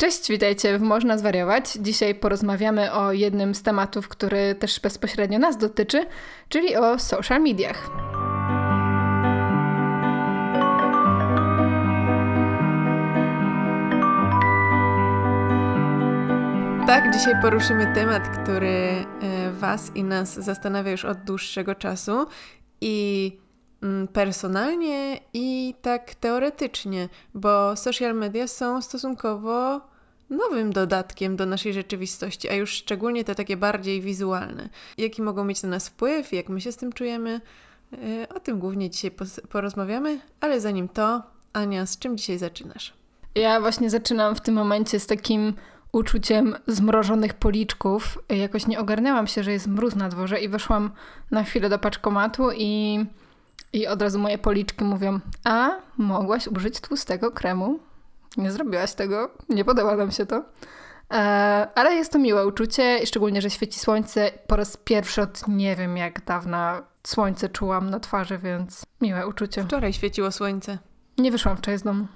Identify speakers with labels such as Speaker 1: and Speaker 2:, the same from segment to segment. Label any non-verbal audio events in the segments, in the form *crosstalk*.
Speaker 1: Cześć, witajcie w Można Zwariować. Dzisiaj porozmawiamy o jednym z tematów, który też bezpośrednio nas dotyczy, czyli o social mediach.
Speaker 2: Tak, dzisiaj poruszymy temat, który e, Was i nas zastanawia już od dłuższego czasu i mm, personalnie i tak teoretycznie, bo social media są stosunkowo nowym dodatkiem do naszej rzeczywistości, a już szczególnie te takie bardziej wizualne. Jaki mogą mieć na nas wpływ, jak my się z tym czujemy, e, o tym głównie dzisiaj porozmawiamy, ale zanim to, Ania, z czym dzisiaj zaczynasz?
Speaker 1: Ja właśnie zaczynam w tym momencie z takim uczuciem zmrożonych policzków. Jakoś nie ogarnęłam się, że jest mróz na dworze i weszłam na chwilę do paczkomatu i, i od razu moje policzki mówią, a mogłaś użyć tłustego kremu? Nie zrobiłaś tego, nie podoba nam się to. E, ale jest to miłe uczucie, szczególnie, że świeci słońce. Po raz pierwszy od nie wiem jak dawna słońce czułam na twarzy, więc miłe uczucie.
Speaker 2: Wczoraj świeciło słońce.
Speaker 1: Nie wyszłam wczoraj z domu.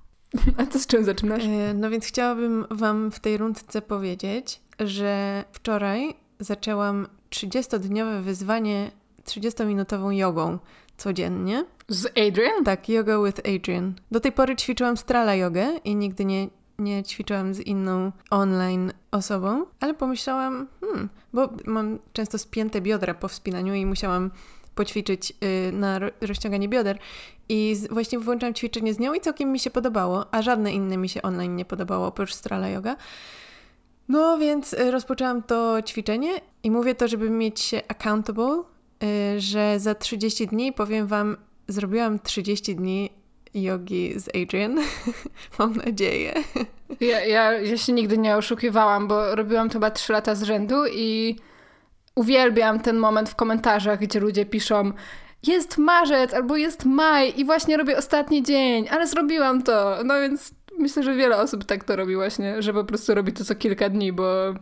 Speaker 1: *laughs* A to z czym zaczynasz?
Speaker 2: E, no więc chciałabym Wam w tej rundce powiedzieć, że wczoraj zaczęłam 30-dniowe wyzwanie 30-minutową jogą codziennie.
Speaker 1: Z Adrian?
Speaker 2: Tak, yoga with Adrian. Do tej pory ćwiczyłam strala jogę i nigdy nie, nie ćwiczyłam z inną online osobą, ale pomyślałam, hmm, bo mam często spięte biodra po wspinaniu i musiałam poćwiczyć y, na rozciąganie bioder. I właśnie włączyłam ćwiczenie z nią i całkiem mi się podobało, a żadne inne mi się online nie podobało, oprócz Strala Yoga. No więc y, rozpoczęłam to ćwiczenie i mówię to, żeby mieć się accountable, y, że za 30 dni powiem Wam, zrobiłam 30 dni jogi z Adrian. *laughs* Mam nadzieję.
Speaker 1: Ja, ja, ja się nigdy nie oszukiwałam, bo robiłam to chyba 3 lata z rzędu i uwielbiam ten moment w komentarzach, gdzie ludzie piszą jest marzec albo jest maj i właśnie robię ostatni dzień, ale zrobiłam to. No więc myślę, że wiele osób tak to robi właśnie, że po prostu robi to co kilka dni, bo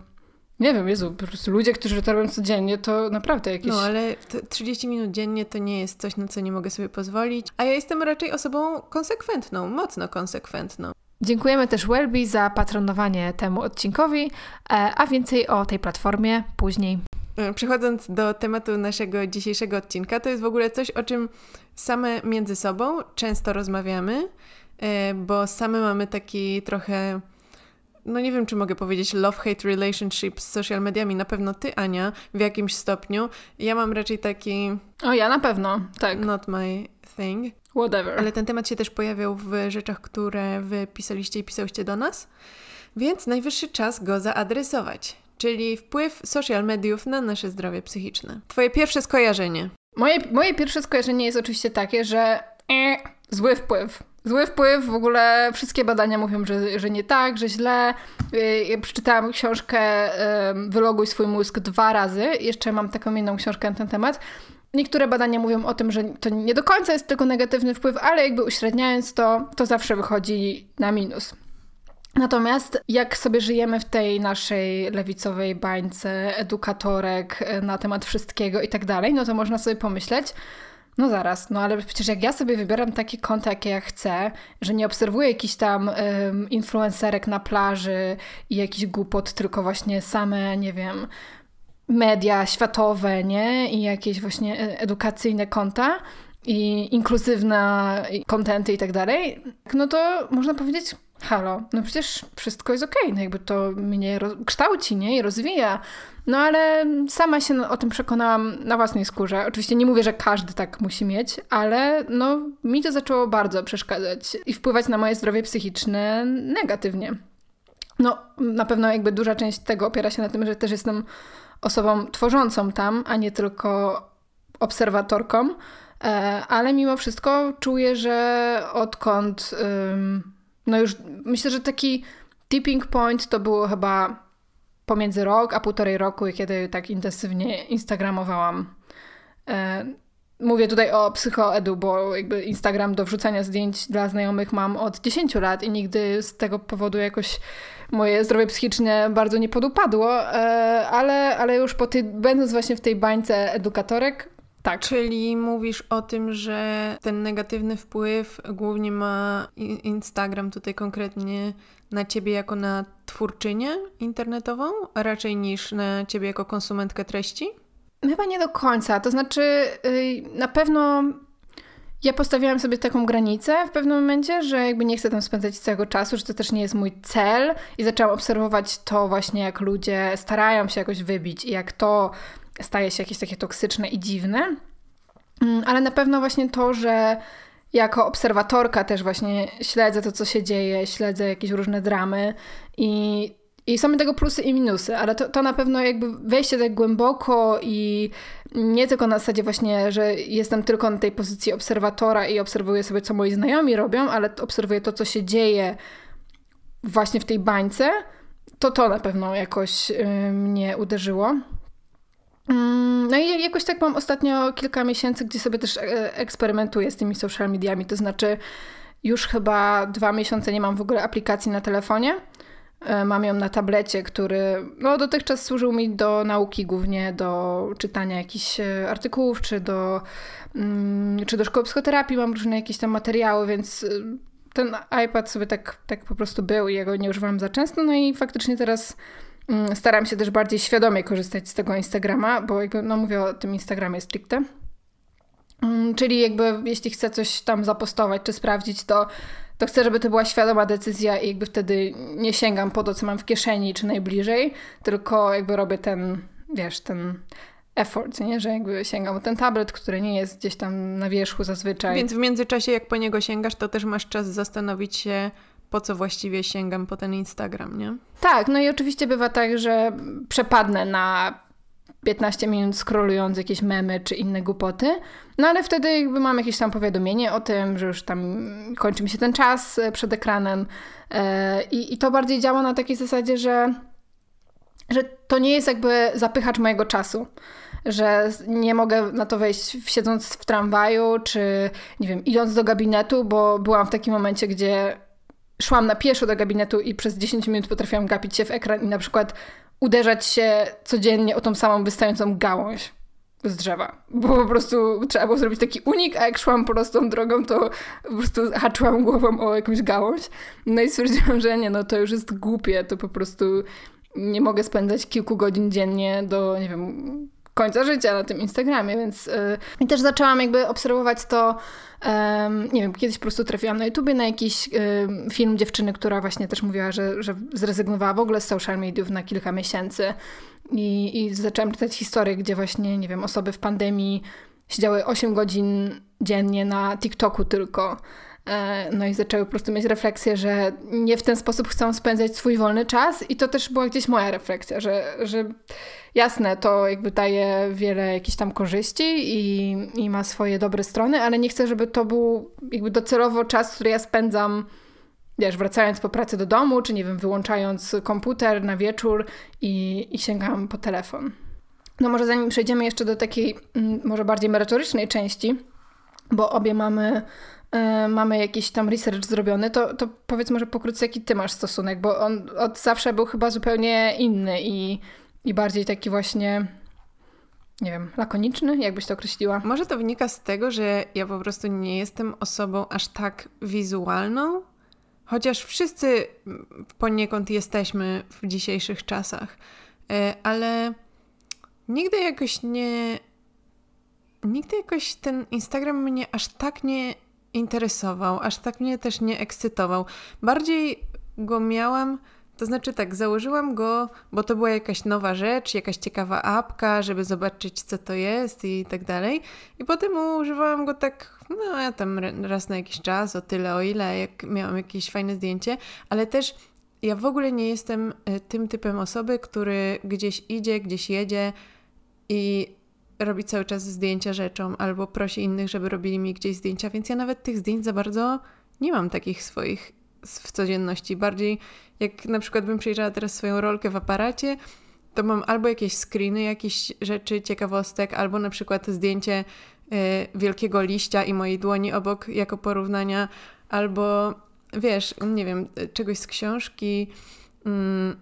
Speaker 1: nie wiem, Jezu, po prostu ludzie, którzy to robią codziennie, to naprawdę jakieś...
Speaker 2: No, ale 30 minut dziennie to nie jest coś, na co nie mogę sobie pozwolić. A ja jestem raczej osobą konsekwentną, mocno konsekwentną.
Speaker 1: Dziękujemy też Welby za patronowanie temu odcinkowi, e, a więcej o tej platformie później.
Speaker 2: E, przechodząc do tematu naszego dzisiejszego odcinka, to jest w ogóle coś, o czym same między sobą często rozmawiamy, e, bo same mamy taki trochę no nie wiem, czy mogę powiedzieć love-hate relationship z social mediami. Na pewno ty, Ania, w jakimś stopniu. Ja mam raczej taki...
Speaker 1: O, ja na pewno, tak.
Speaker 2: Not my thing.
Speaker 1: Whatever.
Speaker 2: Ale ten temat się też pojawiał w rzeczach, które wy pisaliście i pisałyście do nas. Więc najwyższy czas go zaadresować czyli wpływ social mediów na nasze zdrowie psychiczne. Twoje pierwsze skojarzenie.
Speaker 1: Moje, moje pierwsze skojarzenie jest oczywiście takie, że e, zły wpływ. Zły wpływ, w ogóle wszystkie badania mówią, że, że nie tak, że źle. Y, ja przeczytałam książkę Wyloguj swój mózg dwa razy. Jeszcze mam taką inną książkę na ten temat. Niektóre badania mówią o tym, że to nie do końca jest tylko negatywny wpływ, ale jakby uśredniając to, to zawsze wychodzi na minus. Natomiast jak sobie żyjemy w tej naszej lewicowej bańce edukatorek e, na temat wszystkiego i tak dalej, no to można sobie pomyśleć, no zaraz, no ale przecież jak ja sobie wybieram takie konta, jakie ja chcę, że nie obserwuję jakichś tam um, influencerek na plaży i jakiś głupot, tylko właśnie same, nie wiem, media światowe, nie? I jakieś właśnie e, edukacyjne konta i inkluzywne kontenty i tak dalej, no to można powiedzieć, halo, no przecież wszystko jest okej, okay, no jakby to mnie kształci, nie, i rozwija. No ale sama się o tym przekonałam na własnej skórze. Oczywiście nie mówię, że każdy tak musi mieć, ale no mi to zaczęło bardzo przeszkadzać i wpływać na moje zdrowie psychiczne negatywnie. No, na pewno jakby duża część tego opiera się na tym, że też jestem osobą tworzącą tam, a nie tylko obserwatorką, e, ale mimo wszystko czuję, że odkąd no już myślę, że taki tipping point to było chyba pomiędzy rok a półtorej roku, kiedy tak intensywnie instagramowałam. E, mówię tutaj o psychoedu, bo jakby Instagram do wrzucania zdjęć dla znajomych mam od 10 lat i nigdy z tego powodu jakoś moje zdrowie psychiczne bardzo nie podupadło, e, ale, ale już po tej, będąc właśnie w tej bańce edukatorek, Tak.
Speaker 2: Czyli mówisz o tym, że ten negatywny wpływ głównie ma Instagram tutaj konkretnie na ciebie jako na twórczynię internetową, raczej niż na ciebie jako konsumentkę treści?
Speaker 1: Chyba nie do końca. To znaczy, y, na pewno ja postawiłam sobie taką granicę w pewnym momencie, że jakby nie chcę tam spędzać całego czasu, że to też nie jest mój cel i zaczęłam obserwować to właśnie, jak ludzie starają się jakoś wybić i jak to staje się jakieś takie toksyczne i dziwne. Mm, ale na pewno właśnie to, że jako obserwatorka też właśnie śledzę to, co się dzieje, śledzę jakieś różne dramy i, i są tego plusy i minusy, ale to, to na pewno jakby wejście tak głęboko i nie tylko na zasadzie właśnie, że jestem tylko na tej pozycji obserwatora i obserwuję sobie, co moi znajomi robią, ale obserwuję to, co się dzieje właśnie w tej bańce, to to na pewno jakoś yy, mnie uderzyło. Mm, no i jakoś tak mam ostatnio kilka miesięcy, gdzie sobie też e, eksperymentuję z tymi social mediami. To znaczy, już chyba dwa miesiące nie mam w ogóle aplikacji na telefonie. E, mam ją na tablecie, który no, dotychczas służył mi do nauki, głównie do czytania jakichś e, artykułów, czy do, mm, czy do szkoły psychoterapii. Mam różne jakieś tam materiały, więc ten iPad sobie tak, tak po prostu był i ja go nie używam za często. No i faktycznie teraz staram się też bardziej świadomie korzystać z tego Instagrama, bo jakby, no mówię o tym Instagramie stricte. Mm, czyli jakby jeśli chcę coś tam zapostować czy sprawdzić, to, to chcę, żeby to była świadoma decyzja i jakby wtedy nie sięgam po to, co mam w kieszeni czy najbliżej, tylko jakby robię ten, wiesz, ten effort, nie? że jakby sięgam po ten tablet, który nie jest gdzieś tam na wierzchu zazwyczaj.
Speaker 2: Więc w międzyczasie, jak po niego sięgasz, to też masz czas zastanowić się, po co właściwie sięgam po ten Instagram, nie?
Speaker 1: Tak, no i oczywiście bywa tak, że przepadnę na 15 minut scrollując jakieś memy czy inne głupoty, no ale wtedy jakby mam jakieś tam powiadomienie o tym, że już tam kończy mi się ten czas e, przed ekranem e, i, i to bardziej działa na takiej zasadzie, że, że to nie jest jakby zapychacz mojego czasu że nie mogę na to wejść siedząc w tramwaju, czy nie wiem, idąc do gabinetu, bo byłam w takim momencie, gdzie szłam na pieszo do gabinetu i przez 10 minut potrafiłam gapić się w ekran i na przykład uderzać się codziennie o tą samą wystającą gałąź z drzewa. Bo po prostu trzeba było zrobić taki unik, a jak szłam prostą drogą, to po prostu haczyłam głową o jakąś gałąź. No i stwierdziłam, że nie, no to już jest głupie, to po prostu nie mogę spędzać kilku godzin dziennie do, nie wiem, końca życia na tym Instagramie, więc yy, i też zaczęłam jakby obserwować to, nie wiem, kiedyś po prostu trafiłam na YouTubie na jakiś film dziewczyny, która właśnie też mówiła, że, że zrezygnowała w ogóle z social mediów na kilka miesięcy. I, i zaczęłam czytać historię, gdzie właśnie, nie wiem, osoby w pandemii siedziały 8 godzin dziennie na TikToku tylko, no i zaczęły po prostu mieć refleksję, że nie w ten sposób chcą spędzać swój wolny czas i to też była gdzieś moja refleksja, że, że jasne, to jakby daje wiele jakichś tam korzyści i, i ma swoje dobre strony, ale nie chcę, żeby to był jakby docelowo czas, który ja spędzam wiesz, wracając po pracy do domu, czy nie wiem, wyłączając komputer na wieczór i, i sięgam po telefon. No może zanim przejdziemy jeszcze do takiej mm, może bardziej merytorycznej części, bo obie mamy E, mamy jakiś tam research zrobiony, to, to powiedz może pokrótce, jaki ty masz stosunek, bo on od zawsze był chyba zupełnie inny i, i bardziej taki właśnie, nie wiem, lakoniczny, jakbyś to określiła.
Speaker 2: Może to wynika z tego, że ja po prostu nie jestem osobą aż tak wizualną, chociaż wszyscy poniekąd jesteśmy w dzisiejszych czasach, e, ale nigdy jakoś nie. Nigdy jakoś ten Instagram mnie aż tak nie interesował, aż tak mnie też nie ekscytował. Bardziej go miałam, to znaczy tak, założyłam go, bo to była jakaś nowa rzecz, jakaś ciekawa apka, żeby zobaczyć, co to jest i tak dalej. I potem używałam go tak, no ja tam raz na jakiś czas, o tyle, o ile, jak miałam jakieś fajne zdjęcie, ale też ja w ogóle nie jestem e, tym typem osoby, który gdzieś idzie, gdzieś jedzie i robi cały czas zdjęcia rzeczom albo prosi innych, żeby robili mi gdzieś zdjęcia, więc ja nawet tych zdjęć za bardzo nie mam takich swoich w codzienności. Bardziej jak na przykład bym przejrzała teraz swoją rolkę w aparacie, to mam albo jakieś screeny, jakieś rzeczy, ciekawostek, albo na przykład zdjęcie y, wielkiego liścia i mojej dłoni obok jako porównania, albo wiesz, nie wiem, czegoś z książki. Mm,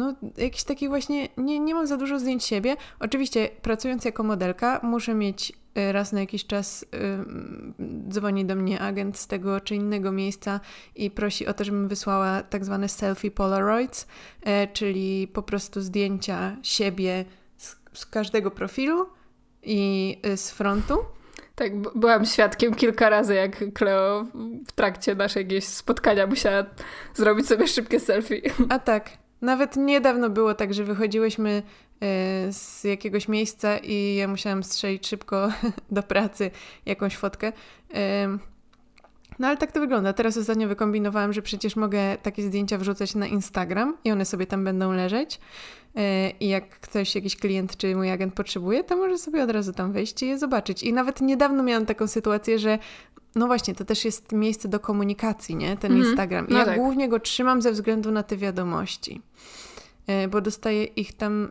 Speaker 2: no, jakiś taki właśnie, nie, nie mam za dużo zdjęć siebie. Oczywiście pracując jako modelka muszę mieć y, raz na jakiś czas yy, dzwoni do mnie agent z tego czy innego miejsca i prosi o to, żebym wysłała tak zwane selfie polaroids, yy, czyli po prostu zdjęcia siebie z, z każdego profilu i yy, z frontu.
Speaker 1: Tak, byłam świadkiem kilka razy, jak Cleo w trakcie naszego spotkania musiała zrobić sobie szybkie selfie.
Speaker 2: A tak, nawet niedawno było tak, że wychodziłyśmy e, z jakiegoś miejsca i ja musiałam strzelić szybko *laughs* do pracy jakąś fotkę. No ale tak to wygląda. Teraz ostatnio wykombinowałam, że przecież mogę takie zdjęcia wrzucać na Instagram i one sobie tam będą leżeć. E, I jak ktoś, jakiś klient czy mój agent potrzebuje, to może sobie od razu tam wejść i je zobaczyć. I nawet niedawno miałam taką sytuację, że no właśnie, to też jest miejsce do komunikacji, nie? Ten mm. Instagram. No ja tak. głównie go trzymam ze względu na te wiadomości. E, bo dostaję ich tam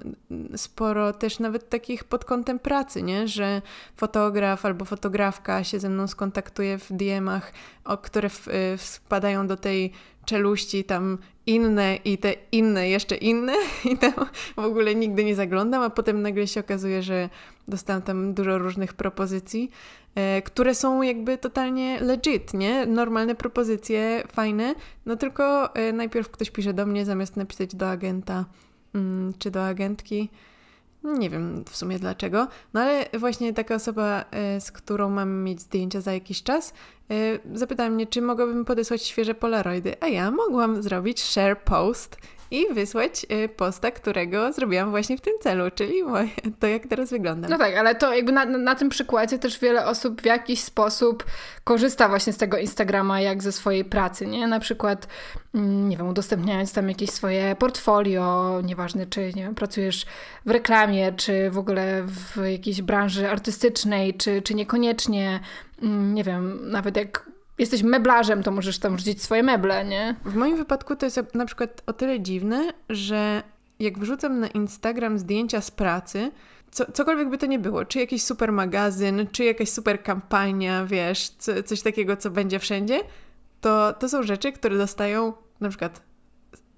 Speaker 2: sporo też nawet takich pod kątem pracy, nie? Że fotograf albo fotografka się ze mną skontaktuje w DM-ach, o, które w, e, wpadają do tej czeluści tam inne i te inne jeszcze inne *laughs* i tam w ogóle nigdy nie zaglądam, a potem nagle się okazuje, że dostałam tam dużo różnych propozycji, e, które są jakby totalnie legit, nie? Normalne propozycje, fajne, no tylko e, najpierw ktoś pisze do mnie zamiast napisać do agenta mm, czy do agentki. Nie wiem w sumie dlaczego, no ale właśnie taka osoba, e, z którą mam mieć zdjęcia za jakiś czas, E, zapytała mnie, czy mogłabym podesłać świeże polaroidy, a ja mogłam zrobić share post i wysłać e, posta, którego zrobiłam właśnie w tym celu, czyli to, jak teraz wyglądam.
Speaker 1: No tak, ale to jakby na, na tym przykładzie też wiele osób w jakiś sposób korzysta właśnie z tego Instagrama jak ze swojej pracy, nie? Na przykład, mm, nie wiem, udostępniając tam jakieś swoje portfolio, nieważne czy nie wiem, pracujesz w reklamie, czy w ogóle w jakiejś branży artystycznej, czy, czy niekoniecznie, mm, nie wiem, nawet jak jesteś meblarzem, to możesz tam wrzucić swoje meble, nie?
Speaker 2: W moim wypadku to jest na przykład o tyle dziwne, że jak wrzucam na Instagram zdjęcia z pracy, co, cokolwiek by to nie było, czy jakiś super magazyn, czy jakaś super kampania, wiesz, co, coś takiego, co będzie wszędzie, to, to są rzeczy, które dostają na przykład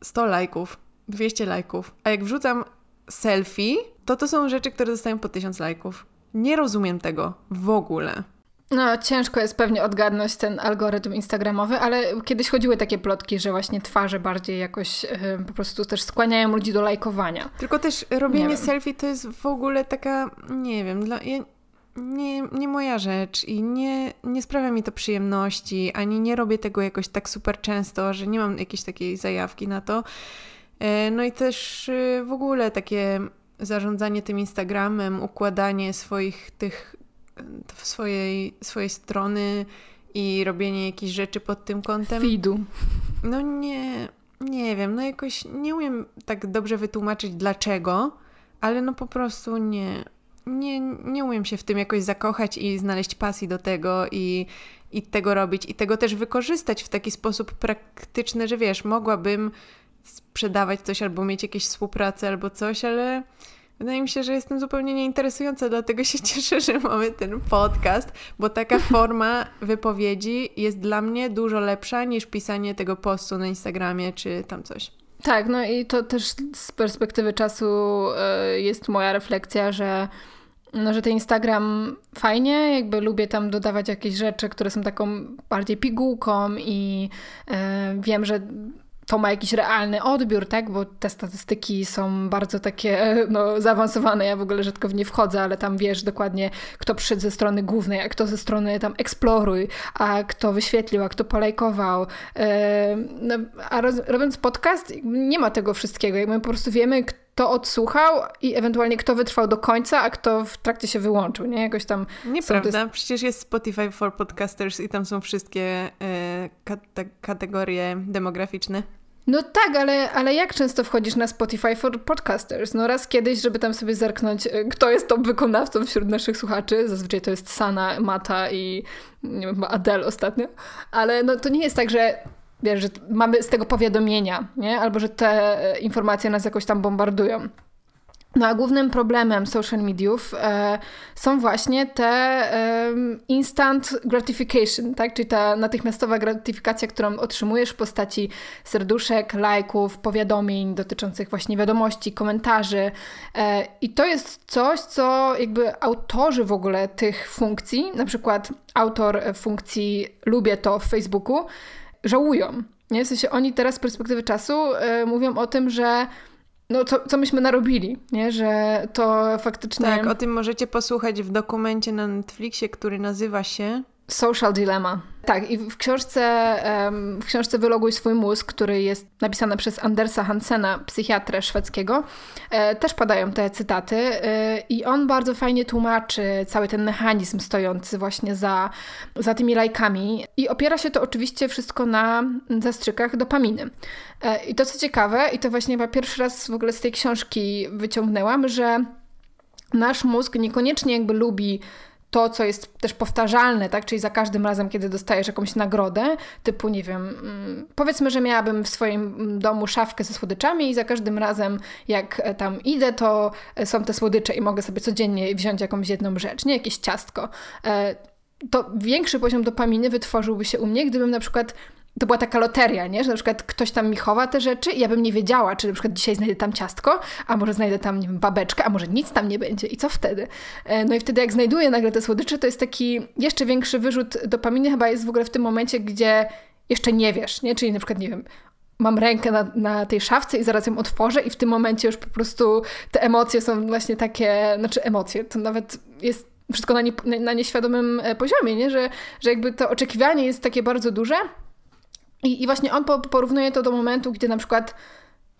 Speaker 2: 100 lajków, 200 lajków, a jak wrzucam selfie, to to są rzeczy, które dostają po 1000 lajków. Nie rozumiem tego w ogóle.
Speaker 1: No, ciężko jest pewnie odgadnąć ten algorytm instagramowy, ale kiedyś chodziły takie plotki, że właśnie twarze bardziej jakoś yy, po prostu też skłaniają ludzi do lajkowania.
Speaker 2: Tylko też robienie selfie to jest w ogóle taka, nie wiem, dla, ja, nie, nie moja rzecz i nie, nie sprawia mi to przyjemności, ani nie robię tego jakoś tak super często, że nie mam jakiejś takiej zajawki na to. Yy, no i też yy, w ogóle takie zarządzanie tym Instagramem, układanie swoich tych swojej, swojej strony i robienie jakichś rzeczy pod tym kątem.
Speaker 1: Feedu.
Speaker 2: No nie, nie wiem, no jakoś nie umiem tak dobrze wytłumaczyć dlaczego, ale no po prostu nie, nie, nie umiem się w tym jakoś zakochać i znaleźć pasji do tego i, i tego robić i tego też wykorzystać w taki sposób praktyczny, że wiesz, mogłabym sprzedawać coś albo mieć jakieś współpracę albo coś, ale Wydaje mi się, że jestem zupełnie nieinteresująca, dlatego się *laughs* cieszę, że mamy ten podcast, bo taka *laughs* forma wypowiedzi jest dla mnie dużo lepsza niż pisanie tego postu na Instagramie czy tam coś.
Speaker 1: Tak, no i to też z perspektywy czasu y, jest moja refleksja, że no, że ten Instagram fajnie, jakby lubię tam dodawać jakieś rzeczy, które są taką bardziej pigułką i y, wiem, że to ma jakiś realny odbiór, tak? Bo te statystyki są bardzo takie no, zaawansowane. Ja w ogóle rzadko w nie wchodzę, ale tam wiesz dokładnie, kto przyszedł ze strony głównej, a kto ze strony tam eksploruj, a kto wyświetlił, a kto polajkował. no, a roz, robiąc podcast, nie ma tego wszystkiego. My po prostu wiemy, kto odsłuchał i ewentualnie kto wytrwał do końca, a kto w trakcie się wyłączył, nie? Jakoś tam...
Speaker 2: Nieprawda, przecież jest Spotify for Podcasters i tam są wszystkie y, kategorie demograficzne.
Speaker 1: No tak, ale, ale jak często wchodzisz na Spotify for Podcasters? No raz kiedyś, żeby tam sobie zerknąć, y, kto jest top wykonawcą wśród naszych słuchaczy. Zazwyczaj to jest Sana, Mata i nie wiem, Adele ostatnio. Ale no to nie jest tak, że wiesz, że mamy z tego powiadomienia, nie? Albo że te e, informacje nas jakoś tam bombardują. No a głównym problemem social mediów e, są właśnie te e, instant gratification, tak? czyli ta natychmiastowa gratyfikacja, którą otrzymujesz w postaci serduszek, lajków, powiadomień dotyczących właśnie wiadomości, komentarzy. E, I to jest coś, co jakby autorzy w ogóle tych funkcji, na przykład autor funkcji lubię to w Facebooku, żałują. Nie? W sensie oni teraz z perspektywy czasu e, mówią o tym, że no co, co myśmy narobili, nie? że to faktycznie...
Speaker 2: Tak, o tym możecie posłuchać w dokumencie na Netflixie, który nazywa się
Speaker 1: Social Dilemma. Tak, i w książce, w książce Wyloguj swój mózg, który jest napisany przez Andersa Hansena, psychiatrę szwedzkiego, e, też padają te cytaty e, i on bardzo fajnie tłumaczy cały ten mechanizm stojący właśnie za, za tymi lajkami i opiera się to oczywiście wszystko na zastrzykach dopaminy. E, I to co ciekawe, i to właśnie chyba pierwszy raz w ogóle z tej książki wyciągnęłam, że nasz mózg niekoniecznie jakby lubi to, co jest też powtarzalne, tak? Czyli za każdym razem, kiedy dostajesz jakąś nagrodę, typu, nie wiem, mm, powiedzmy, że miałabym w swoim domu szafkę ze słodyczami i za każdym razem, jak e, tam idę, to e, są te słodycze i mogę sobie codziennie wziąć jakąś jedną rzecz, nie jakieś ciastko. E, to większy poziom dopaminy wytworzyłby się u mnie, gdybym na przykład to była taka loteria, nie? Że na przykład ktoś tam mi chowa te rzeczy i ja bym nie wiedziała, czy na przykład dzisiaj znajdę tam ciastko, a może znajdę tam, nie wiem, babeczkę, a może nic tam nie będzie i co wtedy? E, no i wtedy jak znajduję nagle te słodycze, to jest taki jeszcze większy wyrzut dopaminy chyba jest w ogóle w tym momencie, gdzie jeszcze nie wiesz, nie? Czyli na przykład, nie wiem, mam rękę na, na tej szafce i zaraz ją otworzę i w tym momencie już po prostu te emocje są właśnie takie, znaczy emocje, to nawet jest wszystko na, nie, na nieświadomym e, poziomie, nie? Że, że jakby to oczekiwanie jest takie bardzo duże, i, I właśnie on porównuje to do momentu, gdy na przykład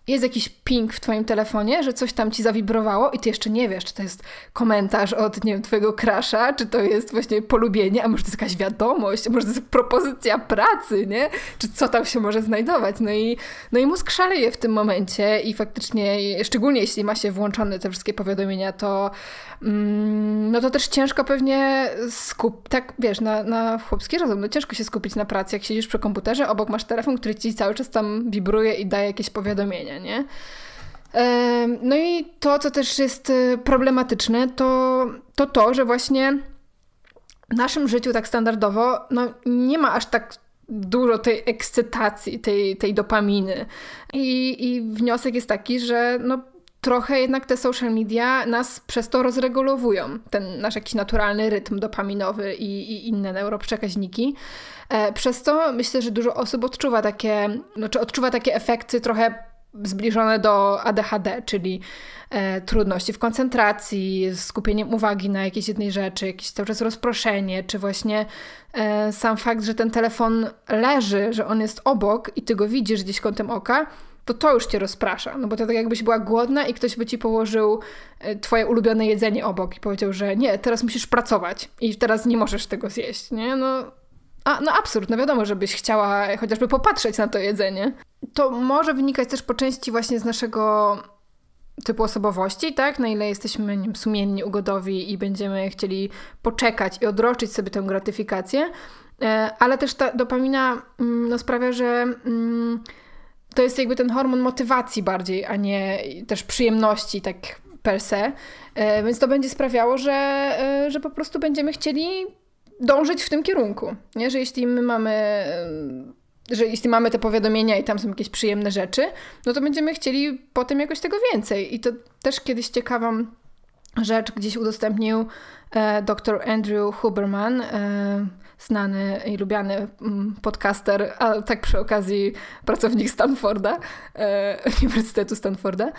Speaker 1: jest jakiś ping w twoim telefonie, że coś tam ci zawibrowało i ty jeszcze nie wiesz, czy to jest komentarz od, nie wiem, twojego krasza, czy to jest właśnie polubienie, a może to jest jakaś wiadomość, może to jest propozycja pracy, nie? Czy co tam się może znajdować? No i, no i mózg szaleje w tym momencie i faktycznie, szczególnie jeśli ma się włączone te wszystkie powiadomienia, to mm, no to też ciężko pewnie skup, tak wiesz, na, na chłopski rozum, no ciężko się skupić na pracy, jak siedzisz przy komputerze, obok masz telefon, który ci cały czas tam wibruje i daje jakieś nie? No i to, co też jest y, problematyczne, to to, to że właśnie w naszym życiu tak standardowo no, nie ma aż tak dużo tej ekscytacji, tej, tej dopaminy. I, I wniosek jest taki, że no, trochę jednak te social media nas przez to rozregulowują. Ten nasz jakiś naturalny rytm dopaminowy i, i inne neuroprzekaźniki. E, przez to myślę, że dużo osób odczuwa takie, znaczy odczuwa takie efekty trochę zbliżone do ADHD, czyli e, trudności w koncentracji, skupieniem uwagi na jakiejś jednej rzeczy, jakieś cały czas rozproszenie, czy właśnie e, sam fakt, że ten telefon leży, że on jest obok i ty go widzisz gdzieś kątem oka, to to już cię rozprasza. No bo to tak jakbyś była głodna i ktoś by ci położył e, twoje ulubione jedzenie obok i powiedział, że nie, teraz musisz pracować i teraz nie możesz tego zjeść, nie? No, a, no absurd, no wiadomo, żebyś chciała chociażby popatrzeć na to jedzenie to może wynikać też po części właśnie z naszego typu osobowości, tak? Na ile jesteśmy wiem, sumienni, ugodowi i będziemy chcieli poczekać i odroczyć sobie tę gratyfikację, e, ale też ta dopamina mm, no, sprawia, że mm, to jest jakby ten hormon motywacji bardziej, a nie też przyjemności, tak per se. E, więc to będzie sprawiało, że, e, że po prostu będziemy chcieli dążyć w tym kierunku. Nie? Że jeśli my mamy że jeśli mamy te powiadomienia i tam są jakieś przyjemne rzeczy, no to będziemy chcieli potem jakoś tego więcej. I to też kiedyś ciekawą rzecz gdzieś udostępnił e, dr Andrew Huberman, e, znany i lubiany mm, podcaster, a tak przy okazji pracownik Stanforda, e, *laughs* Uniwersytetu Stanforda,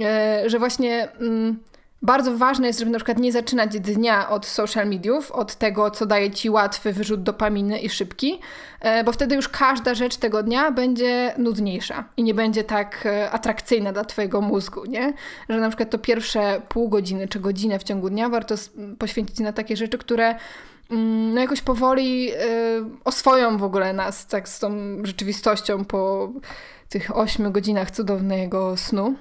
Speaker 1: e, że właśnie... Mm, bardzo ważne jest, żeby na przykład nie zaczynać dnia od social mediów, od tego, co daje ci łatwy wyrzut dopaminy i szybki, e, bo wtedy już każda rzecz tego dnia będzie nudniejsza i nie będzie tak e, atrakcyjna dla twojego mózgu, nie? Że na przykład to pierwsze pół godziny czy godzinę w ciągu dnia warto poświęcić na takie rzeczy, które mm, no jakoś powoli e, oswoją w ogóle nas tak z tą rzeczywistością po tych ośmiu godzinach cudownego snu.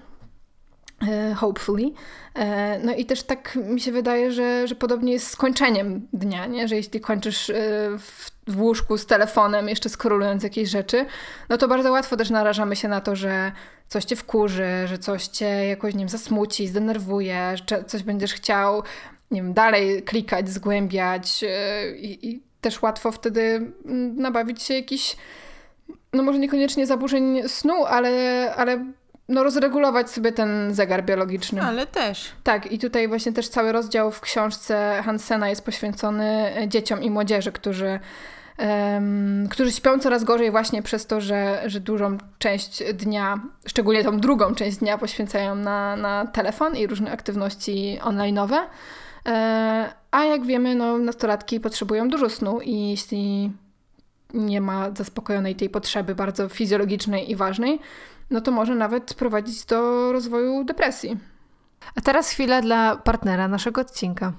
Speaker 1: E, hopefully. E, no i też tak mi się wydaje, że, że podobnie jest z kończeniem dnia, nie? że jeśli kończysz e, w, w łóżku z telefonem, jeszcze skrolując jakieś rzeczy, no to bardzo łatwo też narażamy się na to, że coś cię wkurzy, że coś cię jakoś, nie wiem, zasmuci, zdenerwuje, że coś będziesz chciał, nie wiem, dalej klikać, zgłębiać i, i też łatwo wtedy mm, nabawić się jakiś no może niekoniecznie zaburzeń snu, ale, ale no, rozregulować sobie ten zegar biologiczny.
Speaker 2: Ale też.
Speaker 1: Tak, i tutaj właśnie też cały rozdział w książce Hansena jest poświęcony e, dzieciom i młodzieży, którzy, um, którzy śpią coraz gorzej właśnie przez to, że, że dużą część dnia, szczególnie tą drugą część dnia poświęcają na, na telefon i różne aktywności online'owe. E, a jak wiemy, no, nastolatki potrzebują dużo snu i jeśli nie ma zaspokojonej tej potrzeby bardzo fizjologicznej i ważnej, no to może nawet prowadzić do rozwoju depresji.
Speaker 3: A teraz chwila dla partnera naszego odcinka.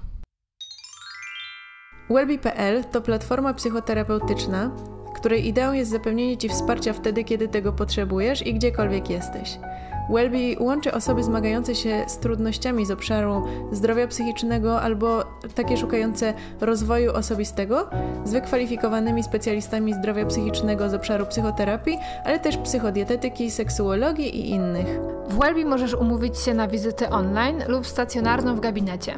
Speaker 2: Wellbe.pl to platforma psychoterapeutyczna, której ideą jest zapewnienie Ci wsparcia wtedy, kiedy tego potrzebujesz i gdziekolwiek jesteś. Wellbe łączy osoby zmagające się z trudnościami z obszaru zdrowia psychicznego albo takie szukające rozwoju osobistego z wykwalifikowanymi specjalistami zdrowia psychicznego z obszaru psychoterapii, ale też psychodietetyki, seksuologii i innych.
Speaker 3: W Wellbe możesz umówić się na wizytę online lub stacjonarną w gabinecie.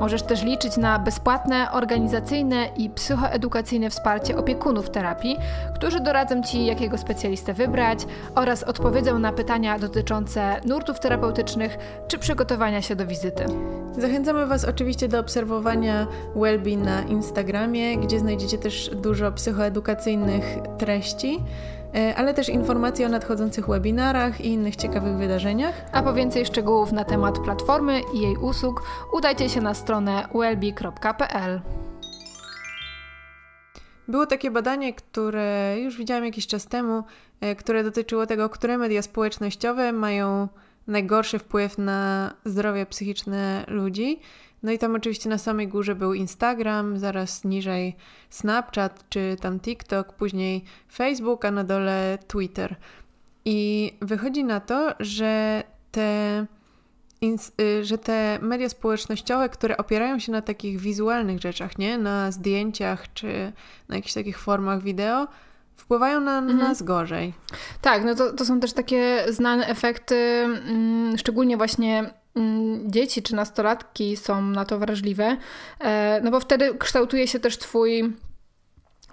Speaker 3: Możesz też liczyć na bezpłatne, organizacyjne i psychoedukacyjne wsparcie opiekunów terapii, którzy doradzą Ci, jakiego specjalistę wybrać oraz odpowiedzą na pytania dotyczące nurtów terapeutycznych czy przygotowania się do wizyty.
Speaker 2: Zachęcamy Was oczywiście do obserwowania Wellbe na Instagramie, gdzie znajdziecie też dużo psychoedukacyjnych treści. E, ale też informacje o nadchodzących webinarach i innych ciekawych wydarzeniach.
Speaker 3: A po więcej szczegółów na temat platformy i jej usług udajcie się na stronę wellbe.pl.
Speaker 2: Było takie badanie, które już widziałam jakiś czas temu, które dotyczyło tego, które media społecznościowe mają najgorszy wpływ na zdrowie psychiczne ludzi. No i tam oczywiście na samej górze był Instagram, zaraz niżej Snapchat czy tam TikTok, później Facebook, a na dole Twitter. I wychodzi na to, że te, y, że te media społecznościowe, które opierają się na takich wizualnych rzeczach, nie? Na zdjęciach czy na jakichś takich formach wideo, wpływają na mhm. nas gorzej.
Speaker 1: Tak, no to, to są też takie znane efekty, mm, szczególnie właśnie mm, dzieci czy nastolatki są na to wrażliwe, e, no bo wtedy kształtuje się też twój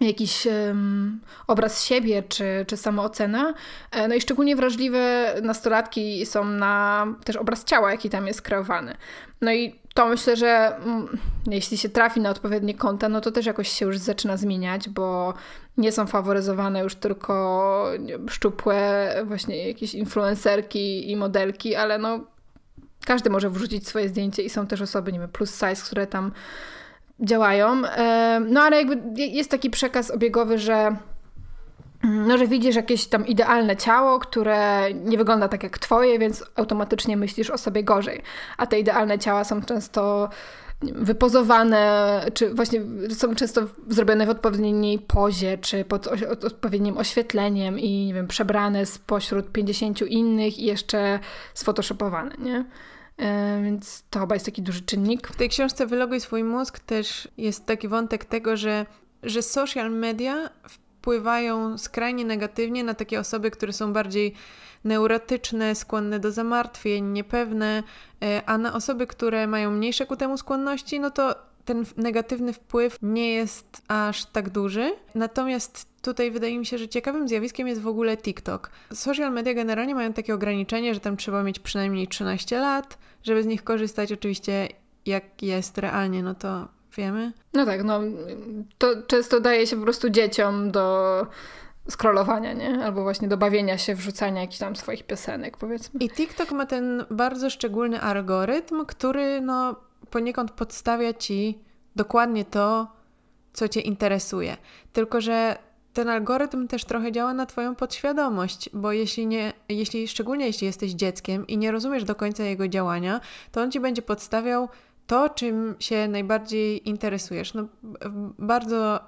Speaker 1: jakiś um, obraz siebie czy, czy samoocena. E, no i szczególnie wrażliwe nastolatki są na też obraz ciała, jaki tam jest kreowany. No i to myślę, że mm, jeśli się trafi na odpowiednie konta, no to też jakoś się już zaczyna zmieniać, bo nie są faworyzowane już tylko szczupłe właśnie jakieś influencerki i modelki, ale no każdy może wrzucić swoje zdjęcie i są też osoby, nie wiem, plus size, które tam działają. No ale jakby jest taki przekaz obiegowy, że no, że widzisz jakieś tam idealne ciało, które nie wygląda tak jak twoje, więc automatycznie myślisz o sobie gorzej. A te idealne ciała są często wypozowane, czy właśnie są często zrobione w odpowiedniej pozie, czy pod odpowiednim oświetleniem i nie wiem, przebrane spośród 50 innych i jeszcze sfotoshopowane, nie? E, więc to chyba jest taki duży czynnik.
Speaker 2: W tej książce Wyloguj swój mózg też jest taki wątek tego, że, że social media wpływają skrajnie negatywnie na takie osoby, które są bardziej neurotyczne, skłonne do zamartwień, niepewne, e, a na osoby, które mają mniejsze ku temu skłonności, no to ten negatywny wpływ nie jest aż tak duży. Natomiast tutaj wydaje mi się, że ciekawym zjawiskiem jest w ogóle TikTok. Social media generalnie mają takie ograniczenie, że tam trzeba mieć przynajmniej 13 lat, żeby z nich korzystać. Oczywiście, jak jest realnie, no to wiemy.
Speaker 1: No tak, no to często daje się po prostu dzieciom do scrollowania, nie? Albo właśnie do bawienia się, wrzucania jakichś tam swoich piosenek, powiedzmy.
Speaker 2: I TikTok ma ten bardzo szczególny algorytm, który no poniekąd podstawia ci dokładnie to, co cię interesuje. Tylko, że ten algorytm też trochę działa na Twoją podświadomość, bo jeśli nie, jeśli, szczególnie jeśli jesteś dzieckiem i nie rozumiesz do końca jego działania, to on ci będzie podstawiał to, czym się najbardziej interesujesz. No, bardzo,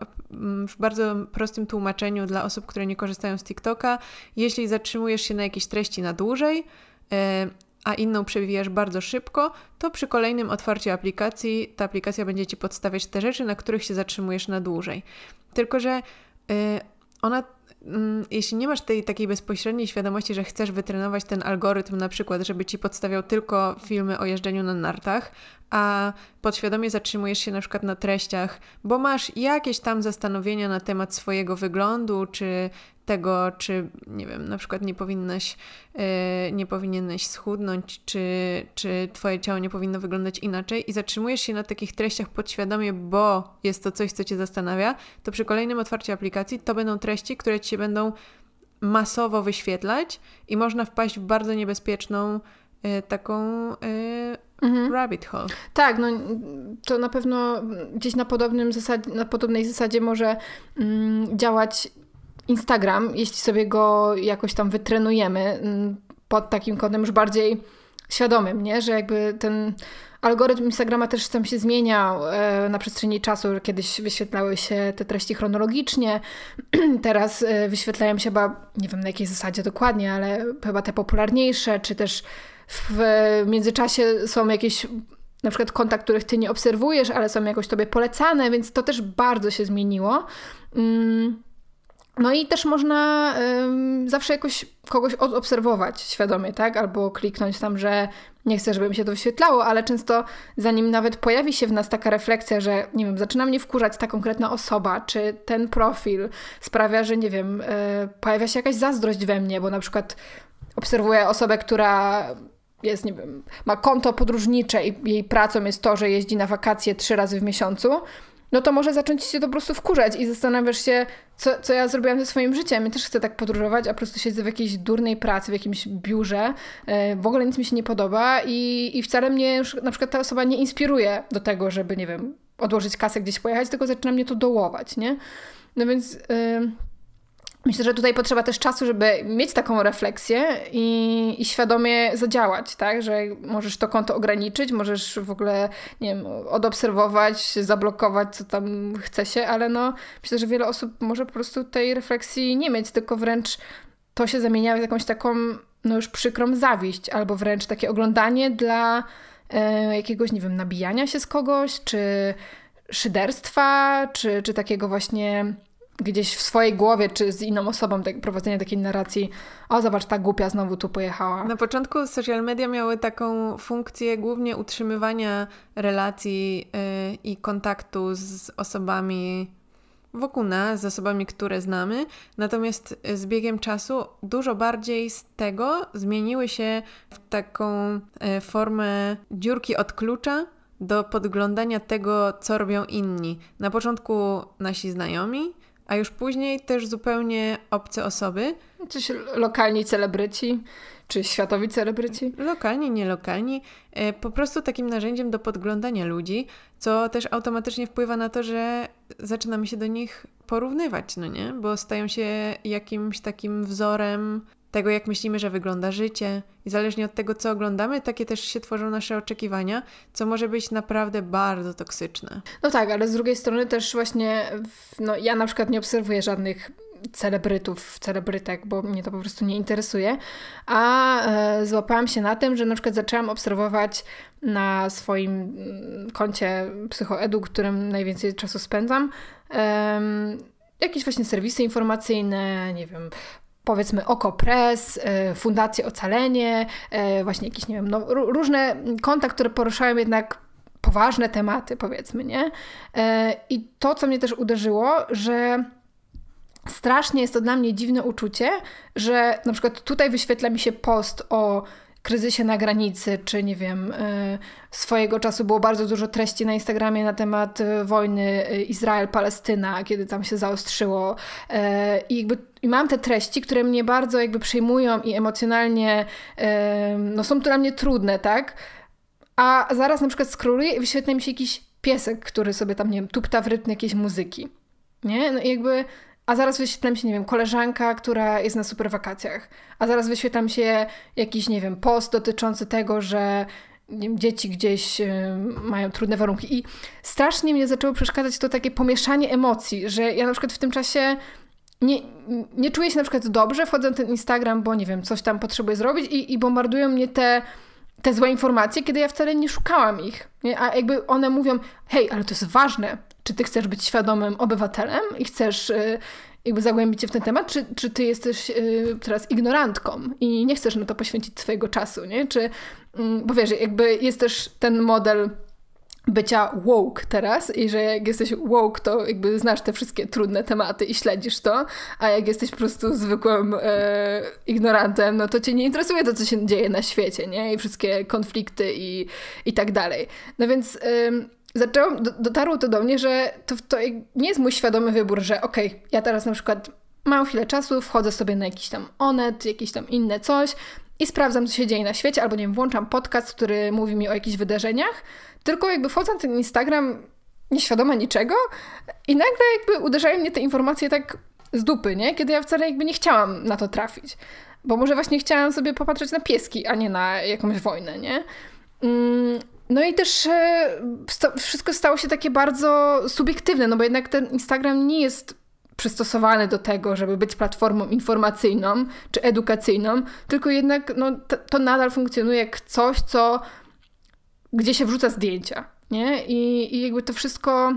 Speaker 2: w bardzo prostym tłumaczeniu dla osób, które nie korzystają z TikToka, jeśli zatrzymujesz się na jakiejś treści na dłużej, e, a inną przewijasz bardzo szybko, to przy kolejnym otwarciu aplikacji ta aplikacja będzie ci podstawiać te rzeczy, na których się zatrzymujesz na dłużej. Tylko, że yy, ona Mm, jeśli nie masz tej takiej bezpośredniej świadomości, że chcesz wytrenować ten algorytm na przykład, żeby ci podstawiał tylko filmy o jeżdżeniu na nartach, a podświadomie zatrzymujesz się na przykład na treściach, bo masz jakieś tam zastanowienia na temat swojego wyglądu, czy tego, czy nie wiem, na przykład nie powinnaś, yy, nie powinieneś schudnąć, czy, czy twoje ciało nie powinno wyglądać inaczej i zatrzymujesz się na takich treściach podświadomie, bo jest to coś, co cię zastanawia, to przy kolejnym otwarciu aplikacji to będą treści, które ci się będą masowo wyświetlać i można wpaść w bardzo niebezpieczną yy, taką yy, Mhm. Rabbit hole.
Speaker 1: Tak, no to na pewno gdzieś na, podobnym zasadzie, na podobnej zasadzie może mm, działać Instagram, jeśli sobie go jakoś tam wytrenujemy mm, pod takim kątem już bardziej świadomym, nie? że jakby ten algorytm Instagrama też tam się zmieniał e, na przestrzeni czasu, że kiedyś wyświetlały się te treści chronologicznie, *clears throat* teraz e, wyświetlają się chyba, nie wiem na jakiej zasadzie dokładnie, ale chyba te popularniejsze, czy też w międzyczasie są jakieś na przykład konta, których ty nie obserwujesz, ale są jakoś tobie polecane, więc to też bardzo się zmieniło. Mm. No i też można zawsze jakoś kogoś odobserwować świadomie, tak? Albo kliknąć tam, że nie chcę, żeby mi się to wyświetlało, ale często zanim nawet pojawi się w nas taka refleksja, że nie wiem, zaczyna mnie wkurzać ta konkretna osoba, czy ten profil sprawia, że nie wiem, yy, pojawia się jakaś zazdrość we mnie, bo na przykład obserwuję osobę, która jest, nie wiem, ma konto podróżnicze i jej pracą jest to, że jeździ na wakacje trzy razy w miesiącu, no to może zacząć się to po prostu wkurzać i zastanawiasz się, co, co ja zrobiłam ze swoim życiem. Ja też chcę tak podróżować, a po prostu siedzę w jakiejś durnej pracy, w jakimś biurze. E, w ogóle nic mi się nie podoba i, i wcale mnie już na przykład ta osoba nie inspiruje do tego, żeby, nie wiem, odłożyć kasę gdzieś pojechać, tylko zaczyna mnie to dołować, nie? No więc... Yy Myślę, że tutaj potrzeba też czasu, żeby mieć taką refleksję i, i, świadomie zadziałać, tak? Że możesz to konto ograniczyć, możesz w ogóle, nie wiem, odobserwować, zablokować, co tam chce się, ale no myślę, że wiele osób może po prostu tej refleksji nie mieć, tylko wręcz to się zamienia w jakąś taką, no już przykrą zawiść, albo wręcz takie oglądanie dla e, jakiegoś, nie wiem, nabijania się z kogoś, czy szyderstwa, czy, czy takiego właśnie gdzieś w swojej głowie, czy z inną osobą tak, prowadzenie takiej narracji, o zobacz, ta głupia znowu tu pojechała.
Speaker 2: Na początku social media miały taką funkcję głównie utrzymywania relacji yy, i kontaktu z osobami wokół nas, z osobami, które znamy. Natomiast z biegiem czasu dużo bardziej z tego zmieniły się w taką yy, formę dziurki od klucza, do podglądania tego, co robią inni. Na początku nasi znajomi, a już później też zupełnie obce osoby.
Speaker 1: Coś lokalni celebryci, czy światowi celebryci?
Speaker 2: Lokalni, nielokalni. E, po prostu takim narzędziem do podglądania ludzi, co też automatycznie wpływa na to, że zaczynamy się do nich porównywać, no nie? Bo stają się jakimś takim wzorem tego, jak myślimy, że wygląda życie. I zależnie od tego, co oglądamy, takie też się tworzą nasze oczekiwania, co może być naprawdę bardzo toksyczne.
Speaker 1: No tak, ale z drugiej strony też właśnie, no ja na przykład nie obserwuję żadnych celebrytów, celebrytek, bo mnie to po prostu nie interesuje, a e, złapałam się na tym, że na przykład zaczęłam obserwować na swoim mm, koncie Psychoedu, którym najwięcej czasu spędzam, jakieś właśnie serwisy informacyjne, nie wiem, powiedzmy Okopres, y, Fundację Ocalenie, y, właśnie jakieś, nie wiem, no, różne konta, które poruszają jednak poważne tematy, powiedzmy, nie? Y, I to, co mnie też uderzyło, że strasznie jest to dla mnie dziwne uczucie, że na przykład tutaj wyświetla mi się post o kryzysie na granicy, czy nie wiem, e, swojego czasu było bardzo dużo treści na Instagramie na temat e, wojny e, Izrael-Palestyna, kiedy tam się zaostrzyło. I jakby i mam te treści, które mnie bardzo jakby przejmują i emocjonalnie no, są dla mnie trudne, tak? A zaraz na przykład scrolluję i wyświetla mi się jakiś piesek, który sobie tam, nie wiem, tupta w rytm jakiejś muzyki. Nie? No i jakby a zaraz wyświetlam się, nie wiem, koleżanka, która jest na super wakacjach, a zaraz wyświetlam się jakiś, nie wiem, post dotyczący tego, że wiem, dzieci gdzieś y, mają trudne warunki. I strasznie mnie zaczęło przeszkadzać to takie pomieszanie emocji, że ja na przykład w tym czasie nie, nie czuję się na przykład dobrze, wchodzę na ten Instagram, bo nie wiem, coś tam potrzebuję zrobić i, i bombardują mnie te te złe informacje, kiedy ja wcale nie szukałam ich. Nie? A jakby one mówią, hej, ale to jest ważne, czy ty chcesz być świadomym obywatelem i chcesz y, jakby zagłębić się w ten temat, czy, czy ty jesteś y, teraz ignorantką i nie chcesz na to poświęcić swojego czasu, nie? Czy, y, bo wiesz, jakby jest też ten model bycia woke teraz i że jak jesteś woke, to jakby znasz te wszystkie trudne tematy i śledzisz to, a jak jesteś po prostu zwykłym e, ignorantem, no to cię nie interesuje to, co się dzieje na świecie, nie? I wszystkie konflikty i, i tak dalej. No więc... E, zaczęłam, dotarło to do mnie, że to, to nie jest mój świadomy wybór, że okej, okay, ja teraz na przykład mam chwilę czasu, wchodzę sobie na jakiś tam onet, jakieś tam inne coś i sprawdzam, co się dzieje na świecie, albo nie wiem, włączam podcast, który mówi mi o jakichś wydarzeniach, tylko jakby wchodzę na ten Instagram nieświadoma niczego i nagle jakby uderzają mnie te informacje tak z dupy, nie? Kiedy ja wcale jakby nie chciałam na to trafić. Bo może właśnie chciałam sobie popatrzeć na pieski, a nie na jakąś wojnę, nie? Mm, no i też e, wszystko stało się takie bardzo subiektywne, no bo jednak ten Instagram nie jest przystosowany do tego, żeby być platformą informacyjną czy edukacyjną, tylko jednak no, to, to nadal funkcjonuje jak coś, co gdzie się wrzuca zdjęcia, nie? I, i jakby to wszystko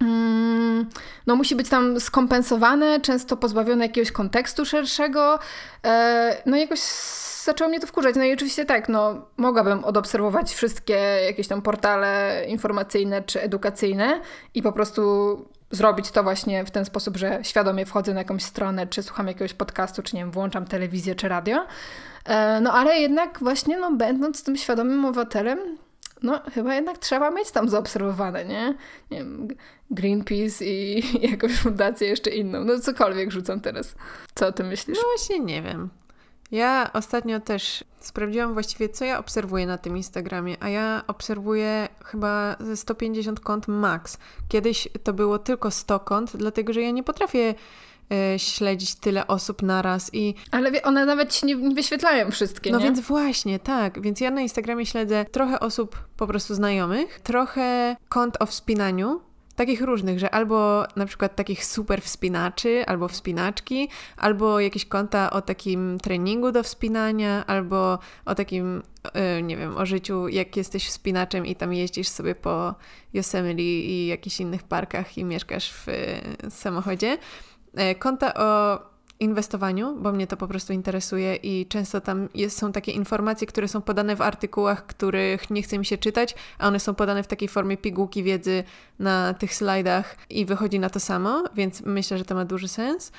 Speaker 1: mm, no musi być tam skompensowane, często pozbawione jakiegoś kontekstu szerszego. E, no jakoś zaczęło mnie to wkurzać. No i oczywiście tak, no mogłabym odobserwować wszystkie jakieś tam portale informacyjne czy edukacyjne i po prostu zrobić to właśnie w ten sposób, że świadomie wchodzę na jakąś stronę, czy słucham jakiegoś podcastu, czy nie wiem, włączam telewizję czy radio. E, no ale jednak właśnie, no będąc tym świadomym obywatelem, no chyba jednak trzeba mieć tam zaobserwowane, nie? Nie wiem, Greenpeace *laughs* i jakąś fundację jeszcze inną. No cokolwiek rzucam teraz. Co o tym myślisz?
Speaker 2: No właśnie nie wiem. Ja ostatnio też sprawdziłam właściwie, co ja obserwuję na tym Instagramie, a ja obserwuję chyba ze 150 kont max. Kiedyś to było tylko 100 kont, dlatego że ja nie potrafię y, śledzić tyle osób naraz i...
Speaker 1: Ale one nawet się nie, nie wyświetlają wszystkie,
Speaker 2: No
Speaker 1: nie?
Speaker 2: więc właśnie, tak. Więc ja na Instagramie śledzę trochę osób po prostu znajomych, trochę kont o wspinaniu, takich różnych, że albo na przykład takich super wspinaczy, albo wspinaczki, albo jakieś konta o takim treningu do wspinania, albo o takim, e, nie wiem, o życiu, jak jesteś wspinaczem i tam jeździsz sobie po Yosemite i jakichś innych parkach i mieszkasz w e, samochodzie. E, konta o inwestowaniu, bo mnie to po prostu interesuje i często tam jest, są takie informacje, które są podane w artykułach, których nie chce mi się czytać, a one są podane w takiej formie pigułki wiedzy na tych slajdach i wychodzi na to samo, więc myślę, że to ma duży sens.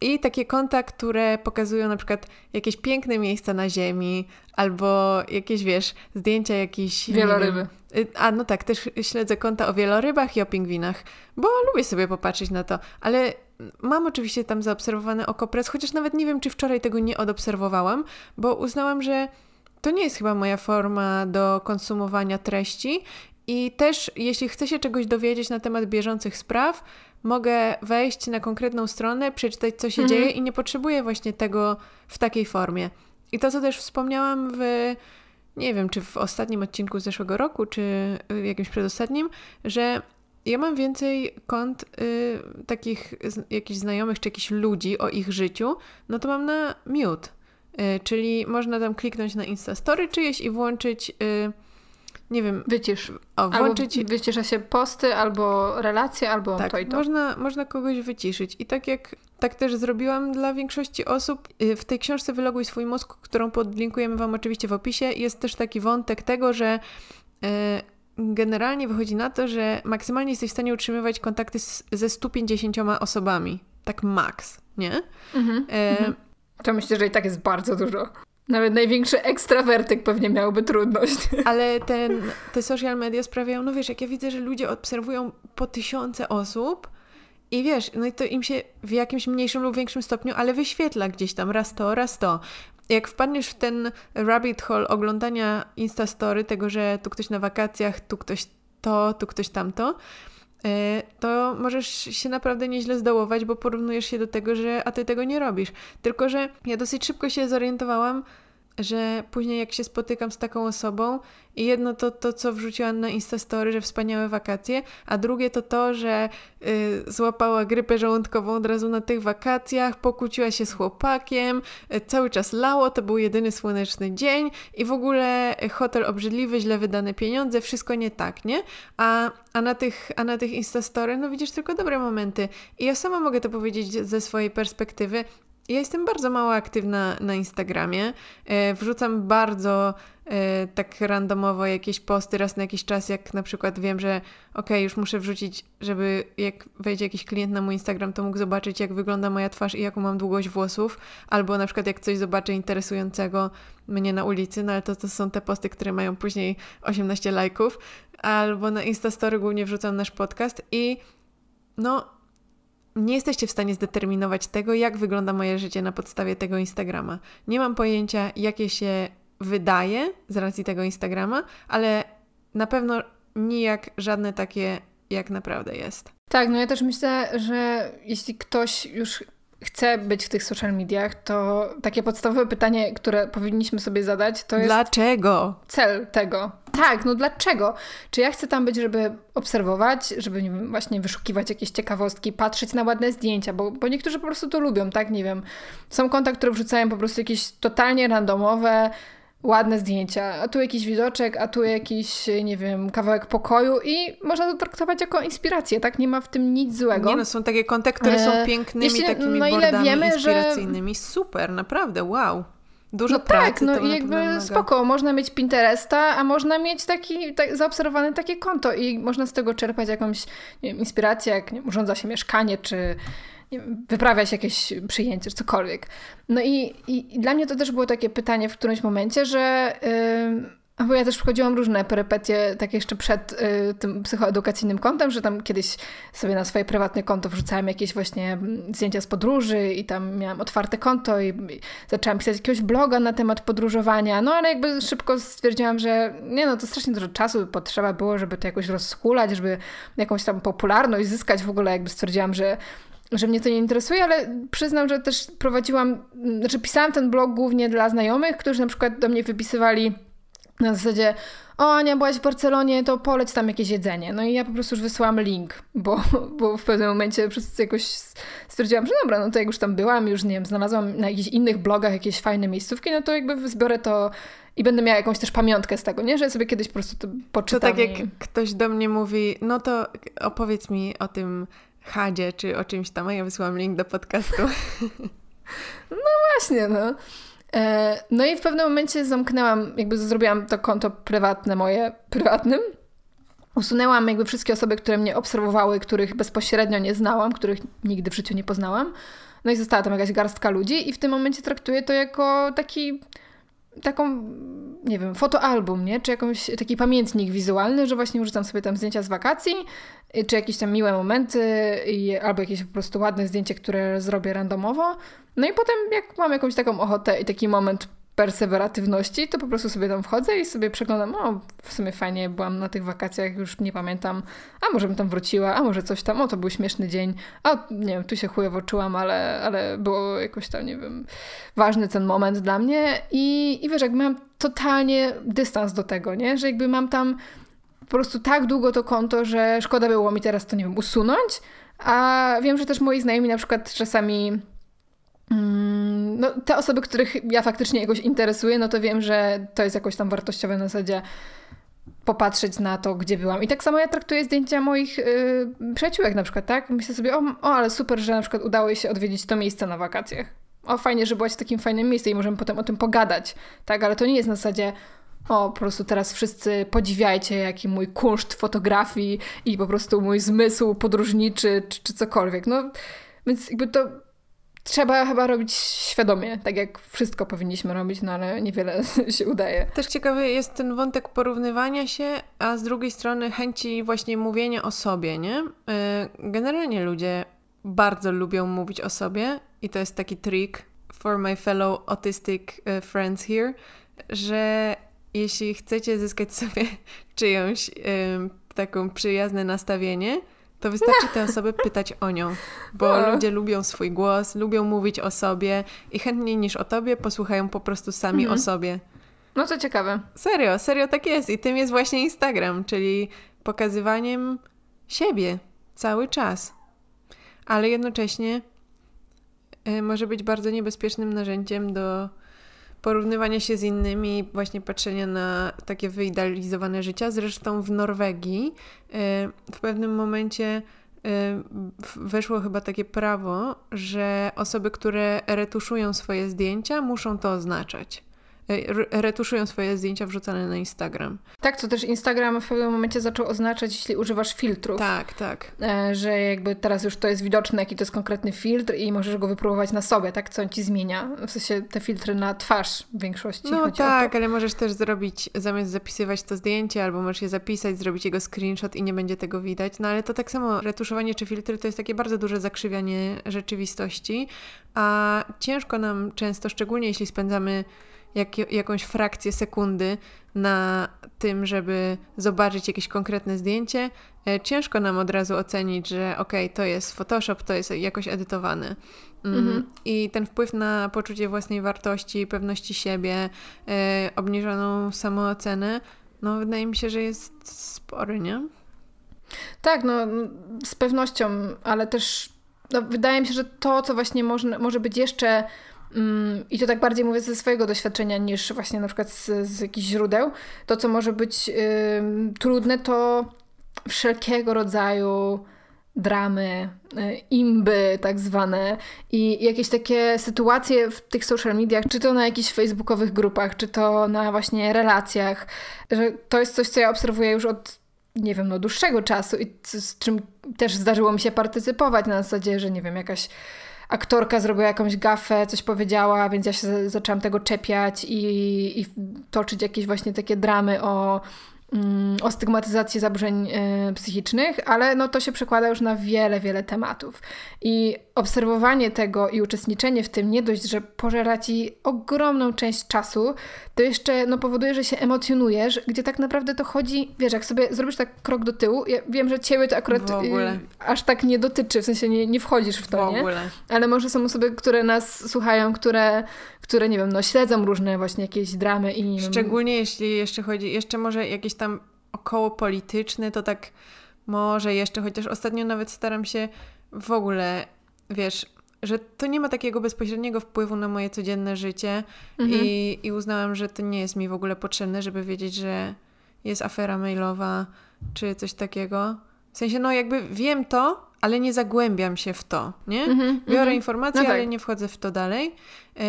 Speaker 2: I takie konta, które pokazują na przykład jakieś piękne miejsca na Ziemi, albo jakieś, wiesz, zdjęcia jakichś...
Speaker 1: Wieloryby.
Speaker 2: Y, a no tak, też śledzę konta o wielorybach i o pingwinach, bo lubię sobie popatrzeć na to, ale mam oczywiście tam zaobserwowany okopres, chociaż nawet nie wiem, czy wczoraj tego nie odobserwowałam, bo uznałam, że to nie jest chyba moja forma do konsumowania treści i też, jeśli chcę się czegoś dowiedzieć na temat bieżących spraw, mogę wejść na konkretną stronę, przeczytać, co się mhm. dzieje i nie potrzebuję właśnie tego w takiej formie. I to, co też wspomniałam w, nie wiem, czy w ostatnim odcinku z zeszłego roku, czy w jakimś przedostatnim, że ja mam więcej kont y, takich z, jakichś znajomych, czy jakichś ludzi o ich życiu, no to mam na mute. Y, czyli można tam kliknąć na Instastory czyjeś i włączyć... Y, nie wiem.
Speaker 1: Wycisz. O, włączyć. Albo wycisza się posty, albo relacje, albo
Speaker 2: tak,
Speaker 1: to i to.
Speaker 2: Można, można kogoś wyciszyć. I tak jak tak też zrobiłam dla większości osób, y, w tej książce Wyloguj swój mózg, którą podlinkujemy Wam oczywiście w opisie, jest też taki wątek tego, że y, generalnie wychodzi na to, że maksymalnie jesteś w stanie utrzymywać kontakty z, ze 150 osobami. Tak max, nie? Mhm,
Speaker 1: e... Mhm. To myślę, że i tak jest bardzo dużo. Nawet największy ekstrawertyk pewnie miałby trudność. *laughs*
Speaker 2: Ale ten, te social media sprawiają, no wiesz, jak ja widzę, że ludzie obserwują po tysiące osób i wiesz, no i to im się w jakimś mniejszym lub większym stopniu, ale wyświetla gdzieś tam raz to, raz to. Jak wpadniesz w ten rabbit hole oglądania Instastory, tego, że tu ktoś na wakacjach, tu ktoś to, tu ktoś tamto, e, to możesz się naprawdę nieźle zdołować, bo porównujesz się do tego, że a ty tego nie robisz. Tylko, że ja dosyć szybko się zorientowałam, że później jak się spotykam z taką osobą i jedno to to, co wrzuciłam na Instastory, że wspaniałe wakacje, a drugie to to, że y, złapała grypę żołądkową od razu na tych wakacjach, pokłóciła się z chłopakiem, y, cały czas lało, to był jedyny słoneczny dzień i w ogóle hotel obrzydliwy, źle wydane pieniądze, wszystko nie tak, nie? A, a, na, tych, a na tych Instastory, no widzisz tylko dobre momenty. I ja sama mogę to powiedzieć ze swojej perspektywy. Ja jestem bardzo mało aktywna na Instagramie. E, wrzucam bardzo e, tak randomowo jakieś posty raz na jakiś czas, jak na przykład wiem, że ok, już muszę wrzucić, żeby jak wejdzie jakiś klient na mój Instagram, to mógł zobaczyć, jak wygląda moja twarz i jaką mam długość włosów, albo na przykład jak coś zobaczę interesującego mnie na ulicy, no ale to, to są te posty, które mają później 18 lajków, albo na Instastory głównie wrzucam nasz podcast i no nie jesteście w stanie zdeterminować tego, jak wygląda moje życie na podstawie tego Instagrama. Nie mam pojęcia, jakie się wydaje z racji tego Instagrama, ale na pewno nijak żadne takie, jak naprawdę jest.
Speaker 1: Tak, no ja też myślę, że jeśli ktoś już chce być w tych social mediach, to takie podstawowe pytanie, które powinniśmy sobie zadać, to jest.
Speaker 2: Dlaczego?
Speaker 1: Cel tego. Tak, no dlaczego? Czy ja chcę tam być, żeby obserwować, żeby nie wiem, właśnie wyszukiwać jakieś ciekawostki, patrzeć na ładne zdjęcia, bo, bo niektórzy po prostu to lubią, tak? Nie wiem. Są konta, które wrzucają po prostu jakieś totalnie randomowe, ładne zdjęcia, a tu jakiś widoczek, a tu jakiś, nie wiem, kawałek pokoju i można to traktować jako inspirację, tak? Nie ma w tym nic złego.
Speaker 2: Nie no, są takie konta, które są e, pięknymi Jeśli, takimi no bordami wiemy, inspiracyjnymi. Że... Super, naprawdę, wow. Dużo
Speaker 1: no
Speaker 2: pracy.
Speaker 1: Tak, no i jakby spoko, można mieć Pinteresta, a można mieć taki tak, zaobserwowane takie konto i można z tego czerpać jakąś wiem, inspirację, jak nie, urządza się mieszkanie, czy wiem, wyprawia się jakieś przyjęcie, czy cokolwiek. No i, i, i, dla mnie to też było takie pytanie w którymś momencie, że yy, bo ja też wchodziłam różne perypetie, tak jeszcze przed y, tym psychoedukacyjnym kontem, że tam kiedyś sobie na swoje prywatne konto wrzucałam jakieś właśnie mm, zdjęcia z podróży i tam miałam otwarte konto i, i zaczęłam pisać jakiegoś bloga na temat podróżowania, no ale jakby szybko stwierdziłam, że nie no, to strasznie dużo czasu potrzeba było, żeby to jakoś rozskulać, żeby jakąś tam popularność zyskać w ogóle, jakby stwierdziłam, że że mnie to nie interesuje, ale przyznam, że też prowadziłam, znaczy pisałam ten blog głównie dla znajomych, którzy na przykład do mnie wypisywali na zasadzie, o Ania, byłaś w Barcelonie, to poleć tam jakieś jedzenie. No i ja po prostu już wysłałam link, bo, bo w pewnym momencie przez jakoś stwierdziłam, że dobra, no to jak już tam byłam, już nie wiem, znalazłam na jakichś innych blogach jakieś fajne miejscówki, no to jakby zbiorę to i będę miała jakąś też pamiątkę z tego, nie? Że sobie kiedyś po prostu to poczytam.
Speaker 2: To tak jak i... ktoś do mnie mówi, no to opowiedz mi o tym Hadzie, czy o czymś tam, a ja wysyłam link do podcastu. *laughs*
Speaker 1: No właśnie, no. E, no i w pewnym momencie zamknęłam, jakby zrobiłam to konto prywatne moje, prywatnym. Usunęłam jakby wszystkie osoby, które mnie obserwowały, których bezpośrednio nie znałam, których nigdy w życiu nie poznałam. No i została tam jakaś garstka ludzi i w tym momencie traktuję to jako taki taką, nie wiem, fotoalbum, nie? Czy jakąś taki pamiętnik wizualny, że właśnie wrzucam sobie tam zdjęcia z wakacji, y, czy jakieś tam miłe momenty, albo jakieś po prostu ładne zdjęcie, które zrobię randomowo. No i potem, jak mam jakąś taką ochotę i taki moment perseweratywności, to po prostu sobie tam wchodzę i sobie przeglądam, o, w sumie fajnie, byłam na tych wakacjach, już nie pamiętam, a może bym tam wróciła, a może coś tam, o, to był śmieszny dzień, a nie wiem, tu się chujowo czułam, ale, ale było jakoś tam, nie wiem, ważny ten moment dla mnie i, i wiesz, jakby mam totalnie dystans do tego, nie, że jakby mam tam po prostu tak długo to konto, że szkoda było mi teraz to, nie wiem, usunąć, a wiem, że też moi znajomi na przykład czasami no, te osoby, których ja faktycznie jakoś interesuję, no to wiem, że to jest jakoś tam wartościowe na zasadzie popatrzeć na to, gdzie byłam. I tak samo ja traktuję zdjęcia moich yy, przyjaciółek na przykład, tak? Myślę sobie, o, o, ale super, że na przykład udało jej się odwiedzić to miejsce na wakacjach. O, fajnie, że byłaś w takim fajnym miejscu i możemy potem o tym pogadać, tak? Ale to nie jest na zasadzie, o, po prostu teraz wszyscy podziwiajcie, jaki mój kunszt fotografii i po prostu mój zmysł podróżniczy, czy, czy cokolwiek. No, więc jakby to trzeba chyba robić świadomie, tak jak wszystko powinniśmy robić, no ale niewiele *laughs* się udaje.
Speaker 2: Też ciekawy jest ten wątek porównywania się, a z drugiej strony chęci właśnie mówienia o sobie, nie? Y, generalnie ludzie bardzo lubią mówić o sobie i to jest taki trik for my fellow autistic y, friends here, że jeśli chcecie zyskać sobie *laughs* czyjąś taką przyjazne nastawienie, to wystarczy tę osobę pytać o nią, bo no. ludzie lubią swój głos, lubią mówić o sobie i chętniej niż o tobie posłuchają po prostu sami mhm. o sobie.
Speaker 1: No to ciekawe.
Speaker 2: Serio, serio tak jest i tym jest właśnie Instagram, czyli pokazywaniem siebie cały czas. Ale jednocześnie y, może być bardzo niebezpiecznym narzędziem do porównywania się z innymi, właśnie patrzenia na takie wyidealizowane życia. Zresztą w Norwegii y, w pewnym momencie y, weszło chyba takie prawo, że osoby, które retuszują swoje zdjęcia, muszą to oznaczać. Retuszują swoje zdjęcia wrzucane na Instagram.
Speaker 1: Tak, co też Instagram w pewnym momencie zaczął oznaczać, jeśli używasz filtrów.
Speaker 2: Tak, tak.
Speaker 1: E, że jakby teraz już to jest widoczne, jaki to jest konkretny filtr i możesz go wypróbować na sobie, tak? Co on ci zmienia. W sensie te filtry na twarz w większości.
Speaker 2: No tak, ale możesz też zrobić, zamiast zapisywać to zdjęcie, albo możesz je zapisać, zrobić jego screenshot i nie będzie tego widać. No ale to tak samo retuszowanie czy filtry to jest takie bardzo duże zakrzywianie rzeczywistości, a ciężko nam często, szczególnie jeśli spędzamy jak, jakąś frakcję sekundy na tym, żeby zobaczyć jakieś konkretne zdjęcie, e, ciężko nam od razu ocenić, że ok, to jest Photoshop, to jest jakoś edytowane. Mm, mhm. I ten wpływ na poczucie własnej wartości, pewności siebie, e, obniżoną samoocenę, no wydaje mi się, że jest spory, nie?
Speaker 1: Tak, no z pewnością, ale też no, wydaje mi się, że to, co właśnie może, może być jeszcze I to tak bardziej mówię ze swojego doświadczenia niż właśnie na przykład z, z jakichś źródeł. To, co może być trudne, to wszelkiego rodzaju dramy, y, imby tak zwane i jakieś takie sytuacje w tych social mediach, czy to na jakichś facebookowych grupach, czy to na właśnie relacjach, że to jest coś, co ja obserwuję już od nie wiem, no dłuższego czasu i z czym też zdarzyło mi się partycypować na zasadzie, że nie wiem, jakaś aktorka zrobiła jakąś gafę, coś powiedziała, więc ja się zaczęłam tego czepiać i, i toczyć jakieś właśnie takie dramy o o stygmatyzacji zaburzeń e, psychicznych, ale no to się przekłada już na wiele, wiele tematów. I obserwowanie tego i uczestniczenie w tym nie dość, że pożera ci ogromną część czasu, to jeszcze no, powoduje, że się emocjonujesz, gdzie tak naprawdę to chodzi, wiesz, jak sobie zrobisz tak krok do tyłu, ja wiem, że ciebie to akurat y, aż tak nie dotyczy, w sensie nie, nie wchodzisz w to, w nie? Ale może są osoby, które nas słuchają, które, które, nie wiem, no śledzą różne właśnie jakieś dramy i...
Speaker 2: Szczególnie jeśli jeszcze chodzi, jeszcze może jakieś tam około polityczny, to tak może jeszcze, chociaż ostatnio nawet staram się w ogóle, wiesz, że to nie ma takiego bezpośredniego wpływu na moje codzienne życie mhm. i, i uznałam, że to nie jest mi w ogóle potrzebne, żeby wiedzieć, że jest afera mailowa czy coś takiego. W sensie, no jakby wiem to, ale nie zagłębiam się w to, nie? Mhm, Biorę mhm. informacje, no tak. ale nie wchodzę w to dalej. Yy,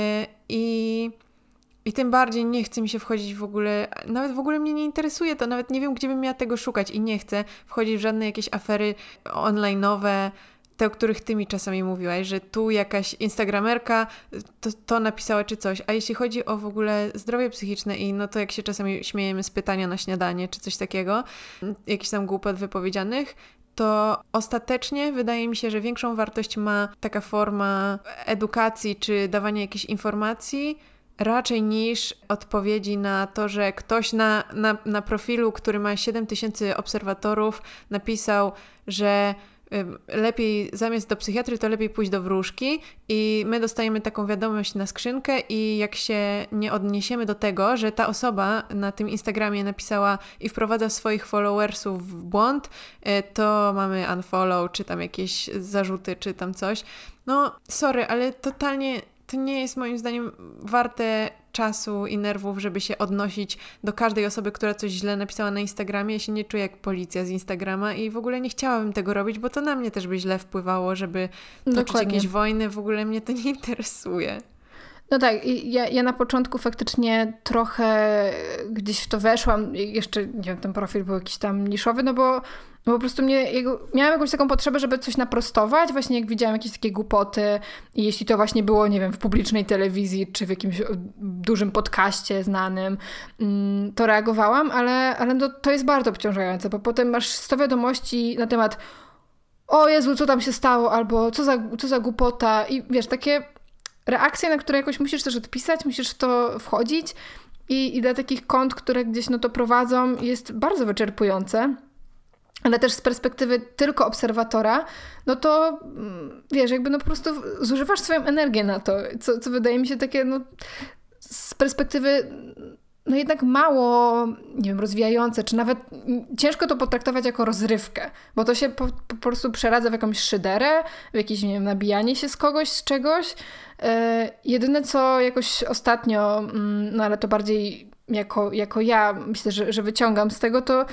Speaker 2: I i tym bardziej nie chce mi się wchodzić w ogóle, nawet w ogóle mnie nie interesuje to, nawet nie wiem, gdzie bym miała tego szukać i nie chcę wchodzić w żadne jakieś afery online'owe, te, o których ty mi czasami mówiłaś, że tu jakaś instagramerka to, to napisała czy coś. A jeśli chodzi o w ogóle zdrowie psychiczne i no to jak się czasami śmiejemy z pytania na śniadanie czy coś takiego, jakiś tam głupot wypowiedzianych, to ostatecznie wydaje mi się, że większą wartość ma taka forma edukacji czy dawania jakichś informacji, raczej niż odpowiedzi na to, że ktoś na, na, na profilu, który ma 7 tysięcy obserwatorów, napisał, że lepiej zamiast do psychiatry, to lepiej pójść do wróżki i my dostajemy taką wiadomość na skrzynkę i jak się nie odniesiemy do tego, że ta osoba na tym Instagramie napisała i wprowadza swoich followersów w błąd, e, to mamy unfollow, czy tam jakieś zarzuty, czy tam coś. No, sorry, ale totalnie to nie jest moim zdaniem warte czasu i nerwów, żeby się odnosić do każdej osoby, która coś źle napisała na Instagramie. Ja się nie czuję jak policja z Instagrama i w ogóle nie chciałabym tego robić, bo to na mnie też by źle wpływało, żeby toczyć Dokładnie. jakieś wojny. W ogóle mnie to nie interesuje.
Speaker 1: No tak, ja, ja na początku faktycznie trochę gdzieś w to weszłam, jeszcze, nie wiem, ten profil był jakiś tam niszowy, no bo, no po prostu mnie, miałam jakąś taką potrzebę, żeby coś naprostować, właśnie jak widziałam jakieś takie głupoty i jeśli to właśnie było, nie wiem, w publicznej telewizji, czy w jakimś dużym podcaście znanym, mm, to reagowałam, ale, ale no, to jest bardzo obciążające, bo potem masz 100 wiadomości na temat o Jezu, co tam się stało, albo co za, co za głupota i wiesz, takie reakcje, na które jakoś musisz też odpisać, musisz w to wchodzić i, i dla takich kont, które gdzieś no to prowadzą, jest bardzo wyczerpujące. Ale też z perspektywy tylko obserwatora, no to mm, wiesz, jakby no po prostu zużywasz swoją energię na to, co, co wydaje mi się takie, no z perspektywy no jednak mało, nie wiem, rozwijające, czy nawet ciężko to potraktować jako rozrywkę, bo to się po, po prostu przeradza w jakąś szyderę, w jakieś, nie wiem, nabijanie się z kogoś, z czegoś. Yy, jedyne, co jakoś ostatnio, yy, no ale to bardziej jako, jako ja myślę, że, że wyciągam z tego, to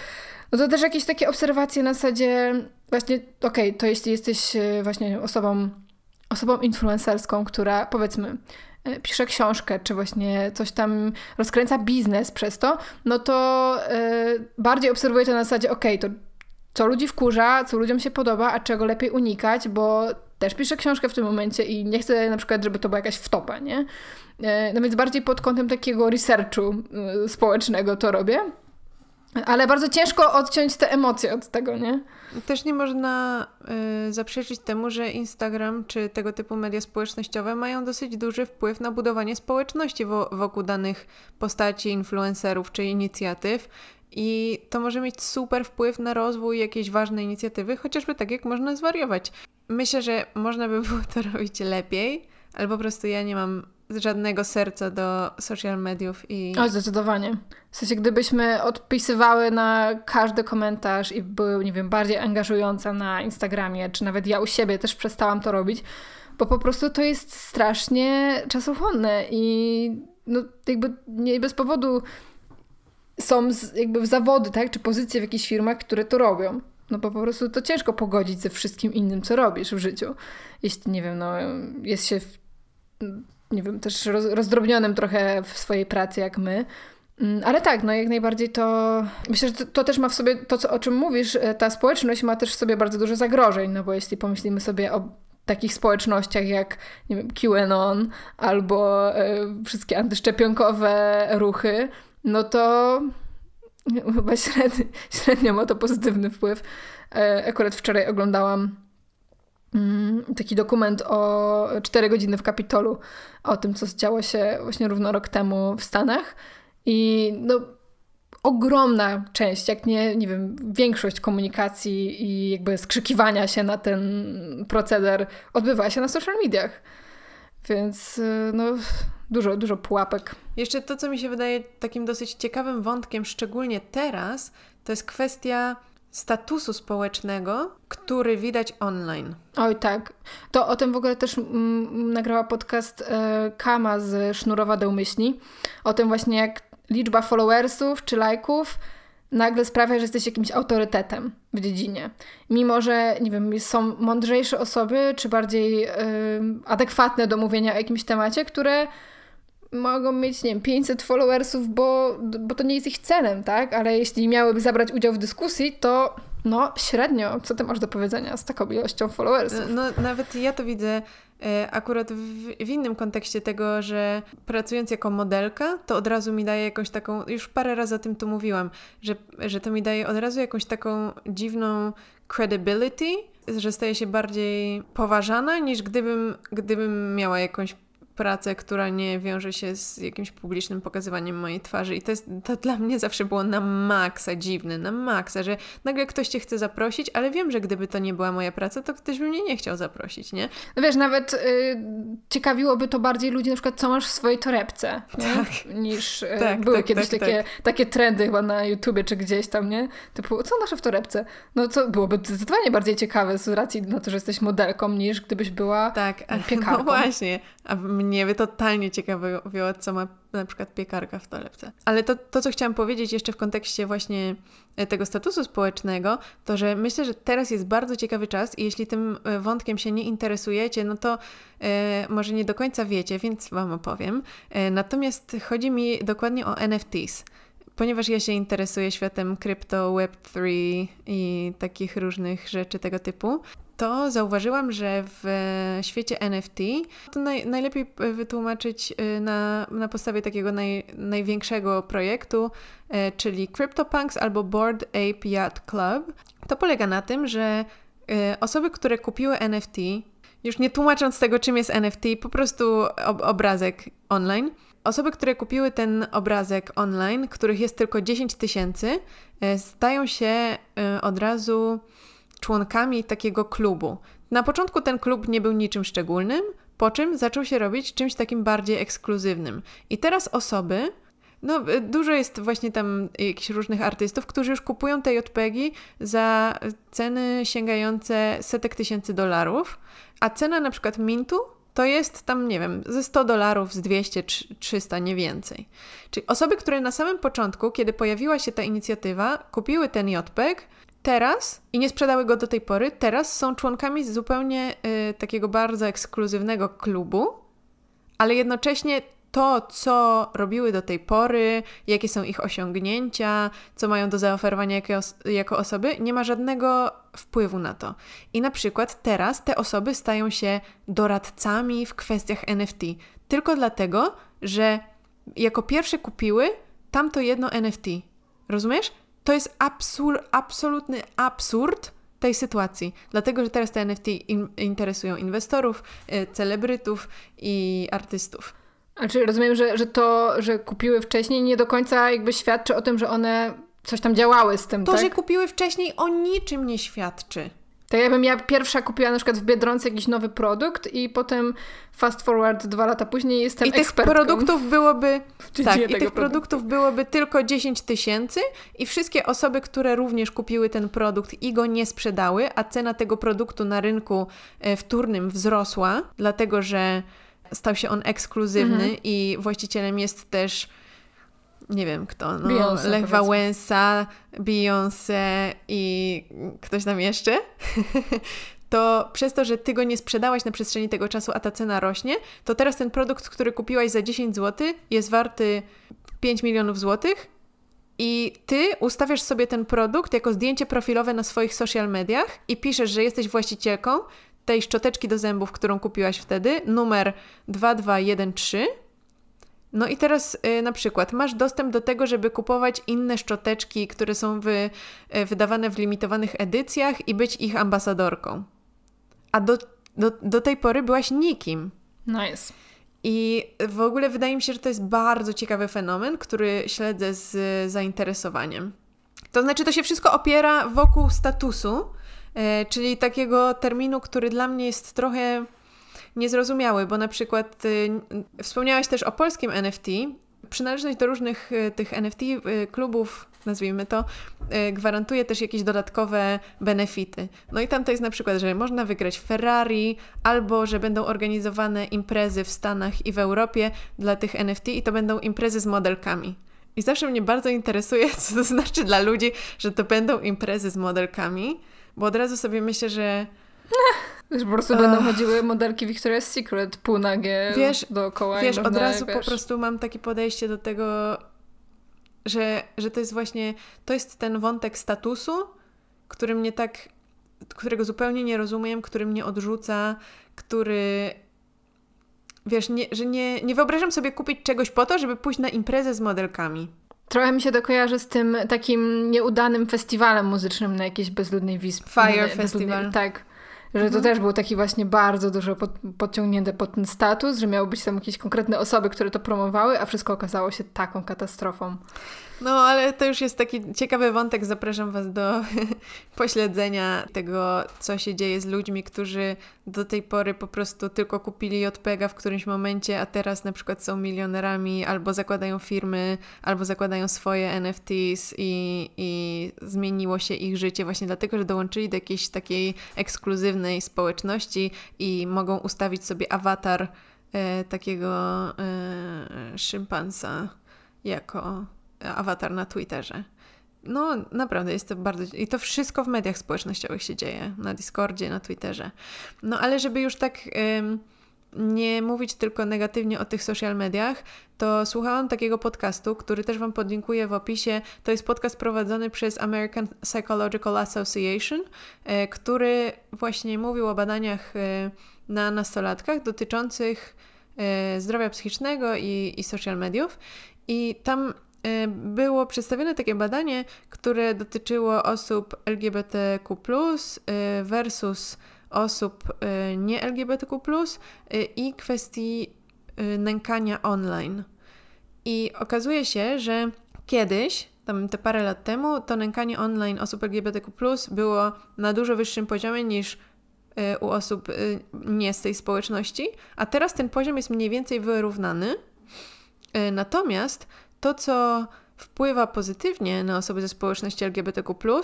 Speaker 1: no to też jakieś takie obserwacje na zasadzie właśnie, okej, okay, to jeśli jesteś e, właśnie osobą, osobą influencerską, która powiedzmy e, pisze książkę, czy właśnie coś tam rozkręca biznes przez to, no to yy, bardziej obserwuję to na zasadzie, okej, okay, to co ludzi wkurza, co ludziom się podoba, a czego lepiej unikać, bo też piszę książkę w tym momencie i nie chcę na przykład, żeby to była jakaś wtopa, nie? No więc bardziej pod kątem takiego researchu społecznego to robię. Ale bardzo ciężko odciąć te emocje od tego, nie?
Speaker 2: Też nie można y, zaprzeczyć temu, że Instagram czy tego typu media społecznościowe mają dosyć duży wpływ na budowanie społeczności wo wokół danych postaci, influencerów czy inicjatyw. I to może mieć super wpływ na rozwój jakiejś ważnej inicjatywy, chociażby tak jak można zwariować. Myślę, że można by było to *laughs* robić lepiej, ale po prostu ja nie mam żadnego serca do social mediów i...
Speaker 1: O, zdecydowanie. W sensie, gdybyśmy odpisywały na każdy komentarz i były, nie wiem, bardziej angażująca na Instagramie, czy nawet ja u siebie też przestałam to robić, bo po prostu to jest strasznie czasochłonne i no jakby nie bez powodu są z, jakby w zawody, tak, czy pozycje w jakichś firmach, które to robią. No bo po prostu to ciężko pogodzić ze wszystkim innym, co robisz w życiu. Jeśli, nie wiem, no jest się w nie wiem, też rozdrobnionym trochę w swojej pracy jak my. Mm, ale tak, no jak najbardziej to. Myślę, że to, też ma w sobie to, co, o czym mówisz, e, ta społeczność ma też w sobie bardzo dużo zagrożeń, no bo jeśli pomyślimy sobie o takich społecznościach jak nie wiem, QAnon albo y, wszystkie antyszczepionkowe ruchy, no to chyba *laughs* średnio, ma to pozytywny wpływ. Y, akurat wczoraj oglądałam taki dokument o 4 godziny w Kapitolu, o tym, co działo się właśnie równo rok temu w Stanach. I no, ogromna część, jak nie, nie wiem, większość komunikacji i jakby skrzykiwania się na ten proceder odbywa się na social mediach. Więc y, no, dużo, dużo pułapek.
Speaker 2: Jeszcze to, co mi się wydaje takim dosyć ciekawym wątkiem, szczególnie teraz, to jest kwestia statusu społecznego, który widać online.
Speaker 1: Oj, tak. To o tym w ogóle też mm, nagrała podcast e, Kama z Sznurowa do Umyśli. O tym właśnie, jak liczba followersów czy lajków nagle sprawia, że jesteś jakimś autorytetem w dziedzinie. Mimo, że, nie wiem, są mądrzejsze osoby, czy bardziej e, adekwatne do mówienia o jakimś temacie, które mogą mieć, nie wiem, 500 followersów, bo, bo to nie jest ich celem, tak? Ale jeśli miałyby zabrać udział w dyskusji, to no średnio, co ty masz do powiedzenia z taką ilością followersów?
Speaker 2: No nawet ja to widzę e, akurat w, w, innym kontekście tego, że pracując jako modelka, to od razu mi daje jakąś taką, już parę razy o tym tu mówiłam, że, że to mi daje od razu jakąś taką dziwną credibility, że staje się bardziej poważana niż gdybym, gdybym miała jakąś pracę, która nie wiąże się z jakimś publicznym pokazywaniem mojej twarzy. I to, jest, to dla mnie zawsze było na maksa dziwne, na maksa, że nagle ktoś cię chce zaprosić, ale wiem, że gdyby to nie była moja praca, to ktoś by mnie nie chciał zaprosić, nie?
Speaker 1: No wiesz, nawet y, ciekawiło to bardziej ludzi, na przykład, co masz w swojej torebce, tak. niż y, tak, były tak, kiedyś tak, takie, tak. takie trendy chyba na YouTubie czy gdzieś tam, nie? Typu, co masz w torebce? No to byłoby zdecydowanie bardziej ciekawe z racji na to, że jesteś modelką, niż gdybyś była tak, piekarką. *laughs*
Speaker 2: No właśnie, a mnie totalnie ciekawiło, co ma na przykład piekarka w torebce. Ale to, to, co chciałam powiedzieć jeszcze w kontekście właśnie e, tego statusu społecznego, to że myślę, że teraz jest bardzo ciekawy czas i jeśli tym e, wątkiem się nie interesujecie, no to e, może nie do końca wiecie, więc Wam opowiem. E, natomiast chodzi mi dokładnie o NFTs ponieważ ja się interesuję światem krypto, Web3 i takich różnych rzeczy tego typu, to zauważyłam, że w świecie NFT to naj, najlepiej wytłumaczyć y, na, na podstawie takiego naj, największego projektu, czyli CryptoPunks albo Board Ape Yacht Club. To polega na tym, że osoby, które kupiły NFT, już nie tłumacząc tego, czym jest NFT, po prostu ob obrazek online, osoby, które kupiły ten obrazek online, których jest tylko 10 tysięcy, e, stają się e, od razu członkami takiego klubu. Na początku ten klub nie był niczym szczególnym, po czym zaczął się robić czymś takim bardziej ekskluzywnym. I teraz osoby, no dużo jest właśnie tam jakichś różnych artystów, którzy już kupują te JPEGi za ceny sięgające setek tysięcy dolarów, a cena na przykład Mintu to jest tam, nie wiem, ze 100 dolarów, z 200, 300, nie więcej. Czyli osoby, które na samym początku, kiedy pojawiła się ta inicjatywa, kupiły ten JPEG, teraz i nie sprzedały go do tej pory, teraz są członkami zupełnie y, takiego bardzo ekskluzywnego klubu, ale jednocześnie to, co robiły do tej pory, jakie są ich osiągnięcia, co mają do zaoferowania jako, jako osoby, nie ma żadnego wpływu na to. I na przykład teraz te osoby stają się doradcami w kwestiach NFT, tylko dlatego, że jako pierwsze kupiły tamto jedno NFT. Rozumiesz? To jest absur absolutny absurd tej sytuacji, dlatego że teraz te NFT in interesują inwestorów, y, celebrytów i artystów.
Speaker 1: A czy rozumiem, że, że to, że kupiły wcześniej, nie do końca jakby świadczy o tym, że one coś tam działały z tym,
Speaker 2: To,
Speaker 1: tak?
Speaker 2: że kupiły wcześniej, o niczym nie świadczy.
Speaker 1: Tak jakbym ja pierwsza kupiła na przykład w Biedronce jakiś nowy produkt i potem fast forward dwa lata później jestem
Speaker 2: I tych
Speaker 1: ekspertką.
Speaker 2: produktów byłoby tak, i tych
Speaker 1: produktu.
Speaker 2: produktów byłoby tylko 10 tysięcy i wszystkie osoby, które również kupiły ten produkt i go nie sprzedały, a cena tego produktu na rynku e, wtórnym wzrosła, dlatego że stał się on ekskluzywny mhm. i właścicielem jest też nie wiem kto, no, Beyoncé, Lech Wałęsa, Beyoncé i ktoś tam jeszcze, *laughs* to przez to, że ty go nie sprzedałaś na przestrzeni tego czasu, a ta cena rośnie, to teraz ten produkt, który kupiłaś za 10 zł, jest warty 5 milionów złotych i ty ustawiasz sobie ten produkt jako zdjęcie profilowe na swoich social mediach i piszesz, że jesteś właścicielką tej szczoteczki do zębów, którą kupiłaś wtedy, numer 2213. No i teraz y, na przykład masz dostęp do tego, żeby kupować inne szczoteczki, które są wy, y, wydawane w limitowanych edycjach i być ich ambasadorką. A do, do, do tej pory byłaś nikim.
Speaker 1: Nice.
Speaker 2: I w ogóle wydaje mi się, że to jest bardzo ciekawy fenomen, który śledzę z zainteresowaniem. To znaczy, to się wszystko opiera wokół statusu, czyli takiego terminu, który dla mnie jest trochę niezrozumiały, bo na przykład y, wspomniałaś też o polskim NFT. Przynależność do różnych y, tych NFT y, klubów, nazwijmy to, gwarantuje też jakieś dodatkowe benefity. No i tam to jest na przykład, że można wygrać Ferrari, albo że będą organizowane imprezy w Stanach i w Europie dla tych NFT i to będą imprezy z modelkami. I zawsze mnie bardzo interesuje, *laughs* co to znaczy dla ludzi, że to będą imprezy z modelkami. Bo od razu sobie myślę, że... *laughs*
Speaker 1: Że po prostu będą chodziły modelki Victoria's Secret półnagie wiesz, dookoła.
Speaker 2: Wiesz, od razu wiesz. po prostu mam takie podejście do tego, że, że to jest właśnie, to jest ten wątek statusu, który mnie tak, którego zupełnie nie rozumiem, który mnie odrzuca, który wiesz, nie, że nie, nie wyobrażam sobie kupić czegoś po to, żeby pójść na imprezę z modelkami.
Speaker 1: Trochę mi się to kojarzy z tym takim nieudanym festiwalem muzycznym na jakiejś bezludnej wyspie.
Speaker 2: Fire Festival.
Speaker 1: Tak. Że to mhm. też był taki właśnie bardzo dużo pod, podciągnięte pod ten status, że miały być tam jakieś konkretne osoby, które to promowały, a wszystko okazało się taką katastrofą.
Speaker 2: No, ale to już jest taki ciekawy wątek. Zapraszam Was do *laughs* pośledzenia tego, co się dzieje z ludźmi, którzy do tej pory po prostu tylko kupili JPEGa w którymś momencie, a teraz na przykład są milionerami, albo zakładają firmy, albo zakładają swoje NFTs i, i zmieniło się ich życie właśnie dlatego, że dołączyli do jakiejś takiej ekskluzywnej społeczności i mogą ustawić sobie awatar e, takiego e, szympansa jako awatar na Twitterze. No, naprawdę jest to bardzo. I to wszystko w mediach społecznościowych się dzieje. Na Discordzie, na Twitterze. No, ale żeby już tak. Ym, nie mówić tylko negatywnie o tych social mediach, to słuchałam takiego podcastu, który też Wam podlinkuję w opisie. To jest podcast prowadzony przez American Psychological Association, y, który właśnie mówił o badaniach y, na nastolatkach dotyczących zdrowia psychicznego i, i social mediów. I tam było przedstawione takie badanie, które dotyczyło osób LGBTQ y, versus osób y, nie LGBTQ i kwestii nękania online. I okazuje się, że kiedyś, tam te parę lat temu, to nękanie online osób LGBTQ było na dużo wyższym poziomie niż y, u osób y, nie z tej społeczności, a teraz ten poziom jest mniej więcej wyrównany. Y, natomiast to, co wpływa pozytywnie na osoby ze społeczności LGBTQ,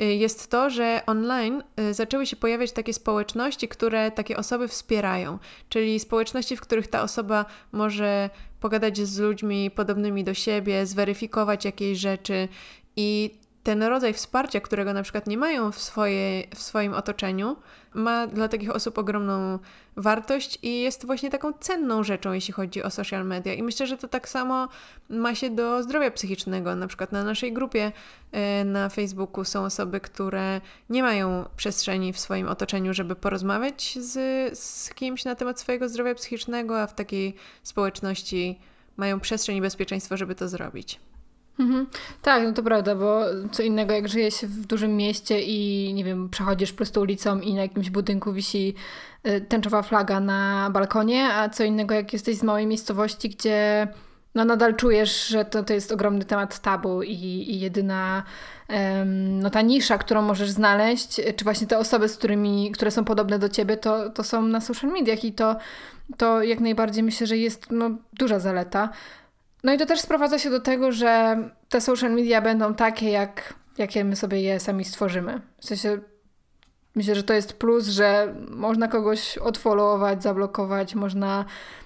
Speaker 2: y, jest to, że online y, zaczęły się pojawiać takie społeczności, które takie osoby wspierają, czyli społeczności, w których ta osoba może pogadać z ludźmi podobnymi do siebie, zweryfikować jakieś rzeczy. I ten rodzaj wsparcia, którego na przykład nie mają w, swoje, w swoim otoczeniu, ma dla takich osób ogromną wartość i jest właśnie taką cenną rzeczą, jeśli chodzi o social media. I myślę, że to tak samo ma się do zdrowia psychicznego. Na przykład na naszej grupie e, na Facebooku są osoby, które nie mają przestrzeni w swoim otoczeniu, żeby porozmawiać z, z kimś na temat swojego zdrowia psychicznego, a w takiej społeczności mają przestrzeń i bezpieczeństwo, żeby to zrobić.
Speaker 1: Mhm. Tak, no to prawda, bo co innego jak żyje się w dużym mieście i nie wiem, przechodzisz prostą ulicą i na jakimś budynku wisi y, tęczowa flaga na balkonie, a co innego jak jesteś z małej miejscowości, gdzie no nadal czujesz, że to, to jest ogromny temat tabu i, i jedyna um, no ta nisza, którą możesz znaleźć, czy właśnie te osoby, z którymi, które są podobne do ciebie, to, to są na social mediach i to, to jak najbardziej myślę, że jest no, duża zaleta. No i to też sprowadza się do tego, że te social media będą takie, jak, jakie my sobie je sami stworzymy. W sensie myślę, że to jest plus, że można kogoś odfollowować, zablokować, można,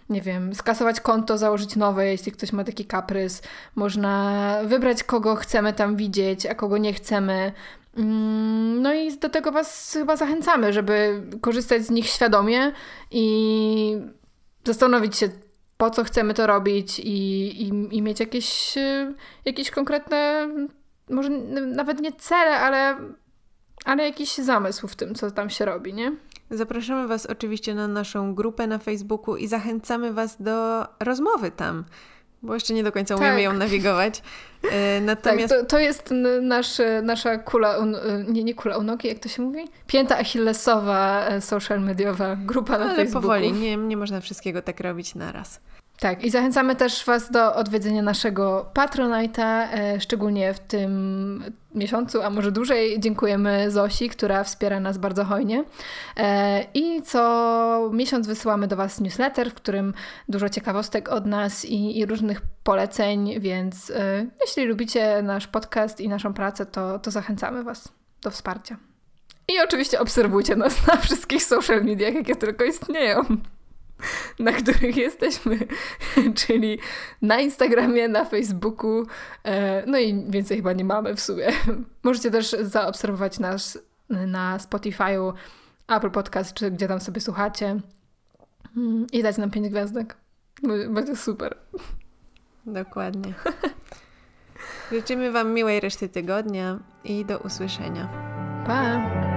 Speaker 1: nie wiem, skasować konto, założyć nowe, jeśli ktoś ma taki kaprys. Można wybrać, kogo chcemy tam widzieć, a kogo nie chcemy. Mm, no i do tego Was chyba zachęcamy, żeby korzystać z nich świadomie i zastanowić się, po co chcemy to robić i, i, i mieć jakieś, y, jakieś konkretne, może nawet nie cele, ale, ale jakiś zamysł w tym, co tam się robi, nie?
Speaker 2: Zapraszamy Was oczywiście na naszą grupę na Facebooku i zachęcamy Was do rozmowy tam bo jeszcze nie do końca umiemy tak. ją nawigować.
Speaker 1: E, *laughs* natomiast... Tak, to, to jest nasz, nasza kula, nie, nie kula u nogi, jak to się mówi? Pięta achillesowa e, social mediowa grupa na Ale Facebooku.
Speaker 2: powoli, nie, nie można wszystkiego tak robić naraz.
Speaker 1: Tak, i zachęcamy też Was do odwiedzenia naszego Patronite'a, e, szczególnie w tym miesiącu, a może dłużej. Dziękujemy Zosi, która wspiera nas bardzo hojnie. E, I co miesiąc wysyłamy do Was newsletter, w którym dużo ciekawostek od nas i, i różnych poleceń, więc e, jeśli lubicie nasz podcast i naszą pracę, to, to zachęcamy Was do wsparcia. I oczywiście obserwujcie nas na wszystkich social mediach, jakie tylko istnieją. *laughs* na których jesteśmy, *laughs* czyli na Instagramie, na Facebooku, e, no i więcej chyba nie mamy w sumie. *laughs* Możecie też zaobserwować nas na Spotify'u, Apple Podcast, czy gdzie tam sobie słuchacie mm, i dać nam pięć gwiazdek. Będzie super.
Speaker 2: Dokładnie. Życzymy Wam miłej reszty tygodnia i do usłyszenia.
Speaker 1: Pa!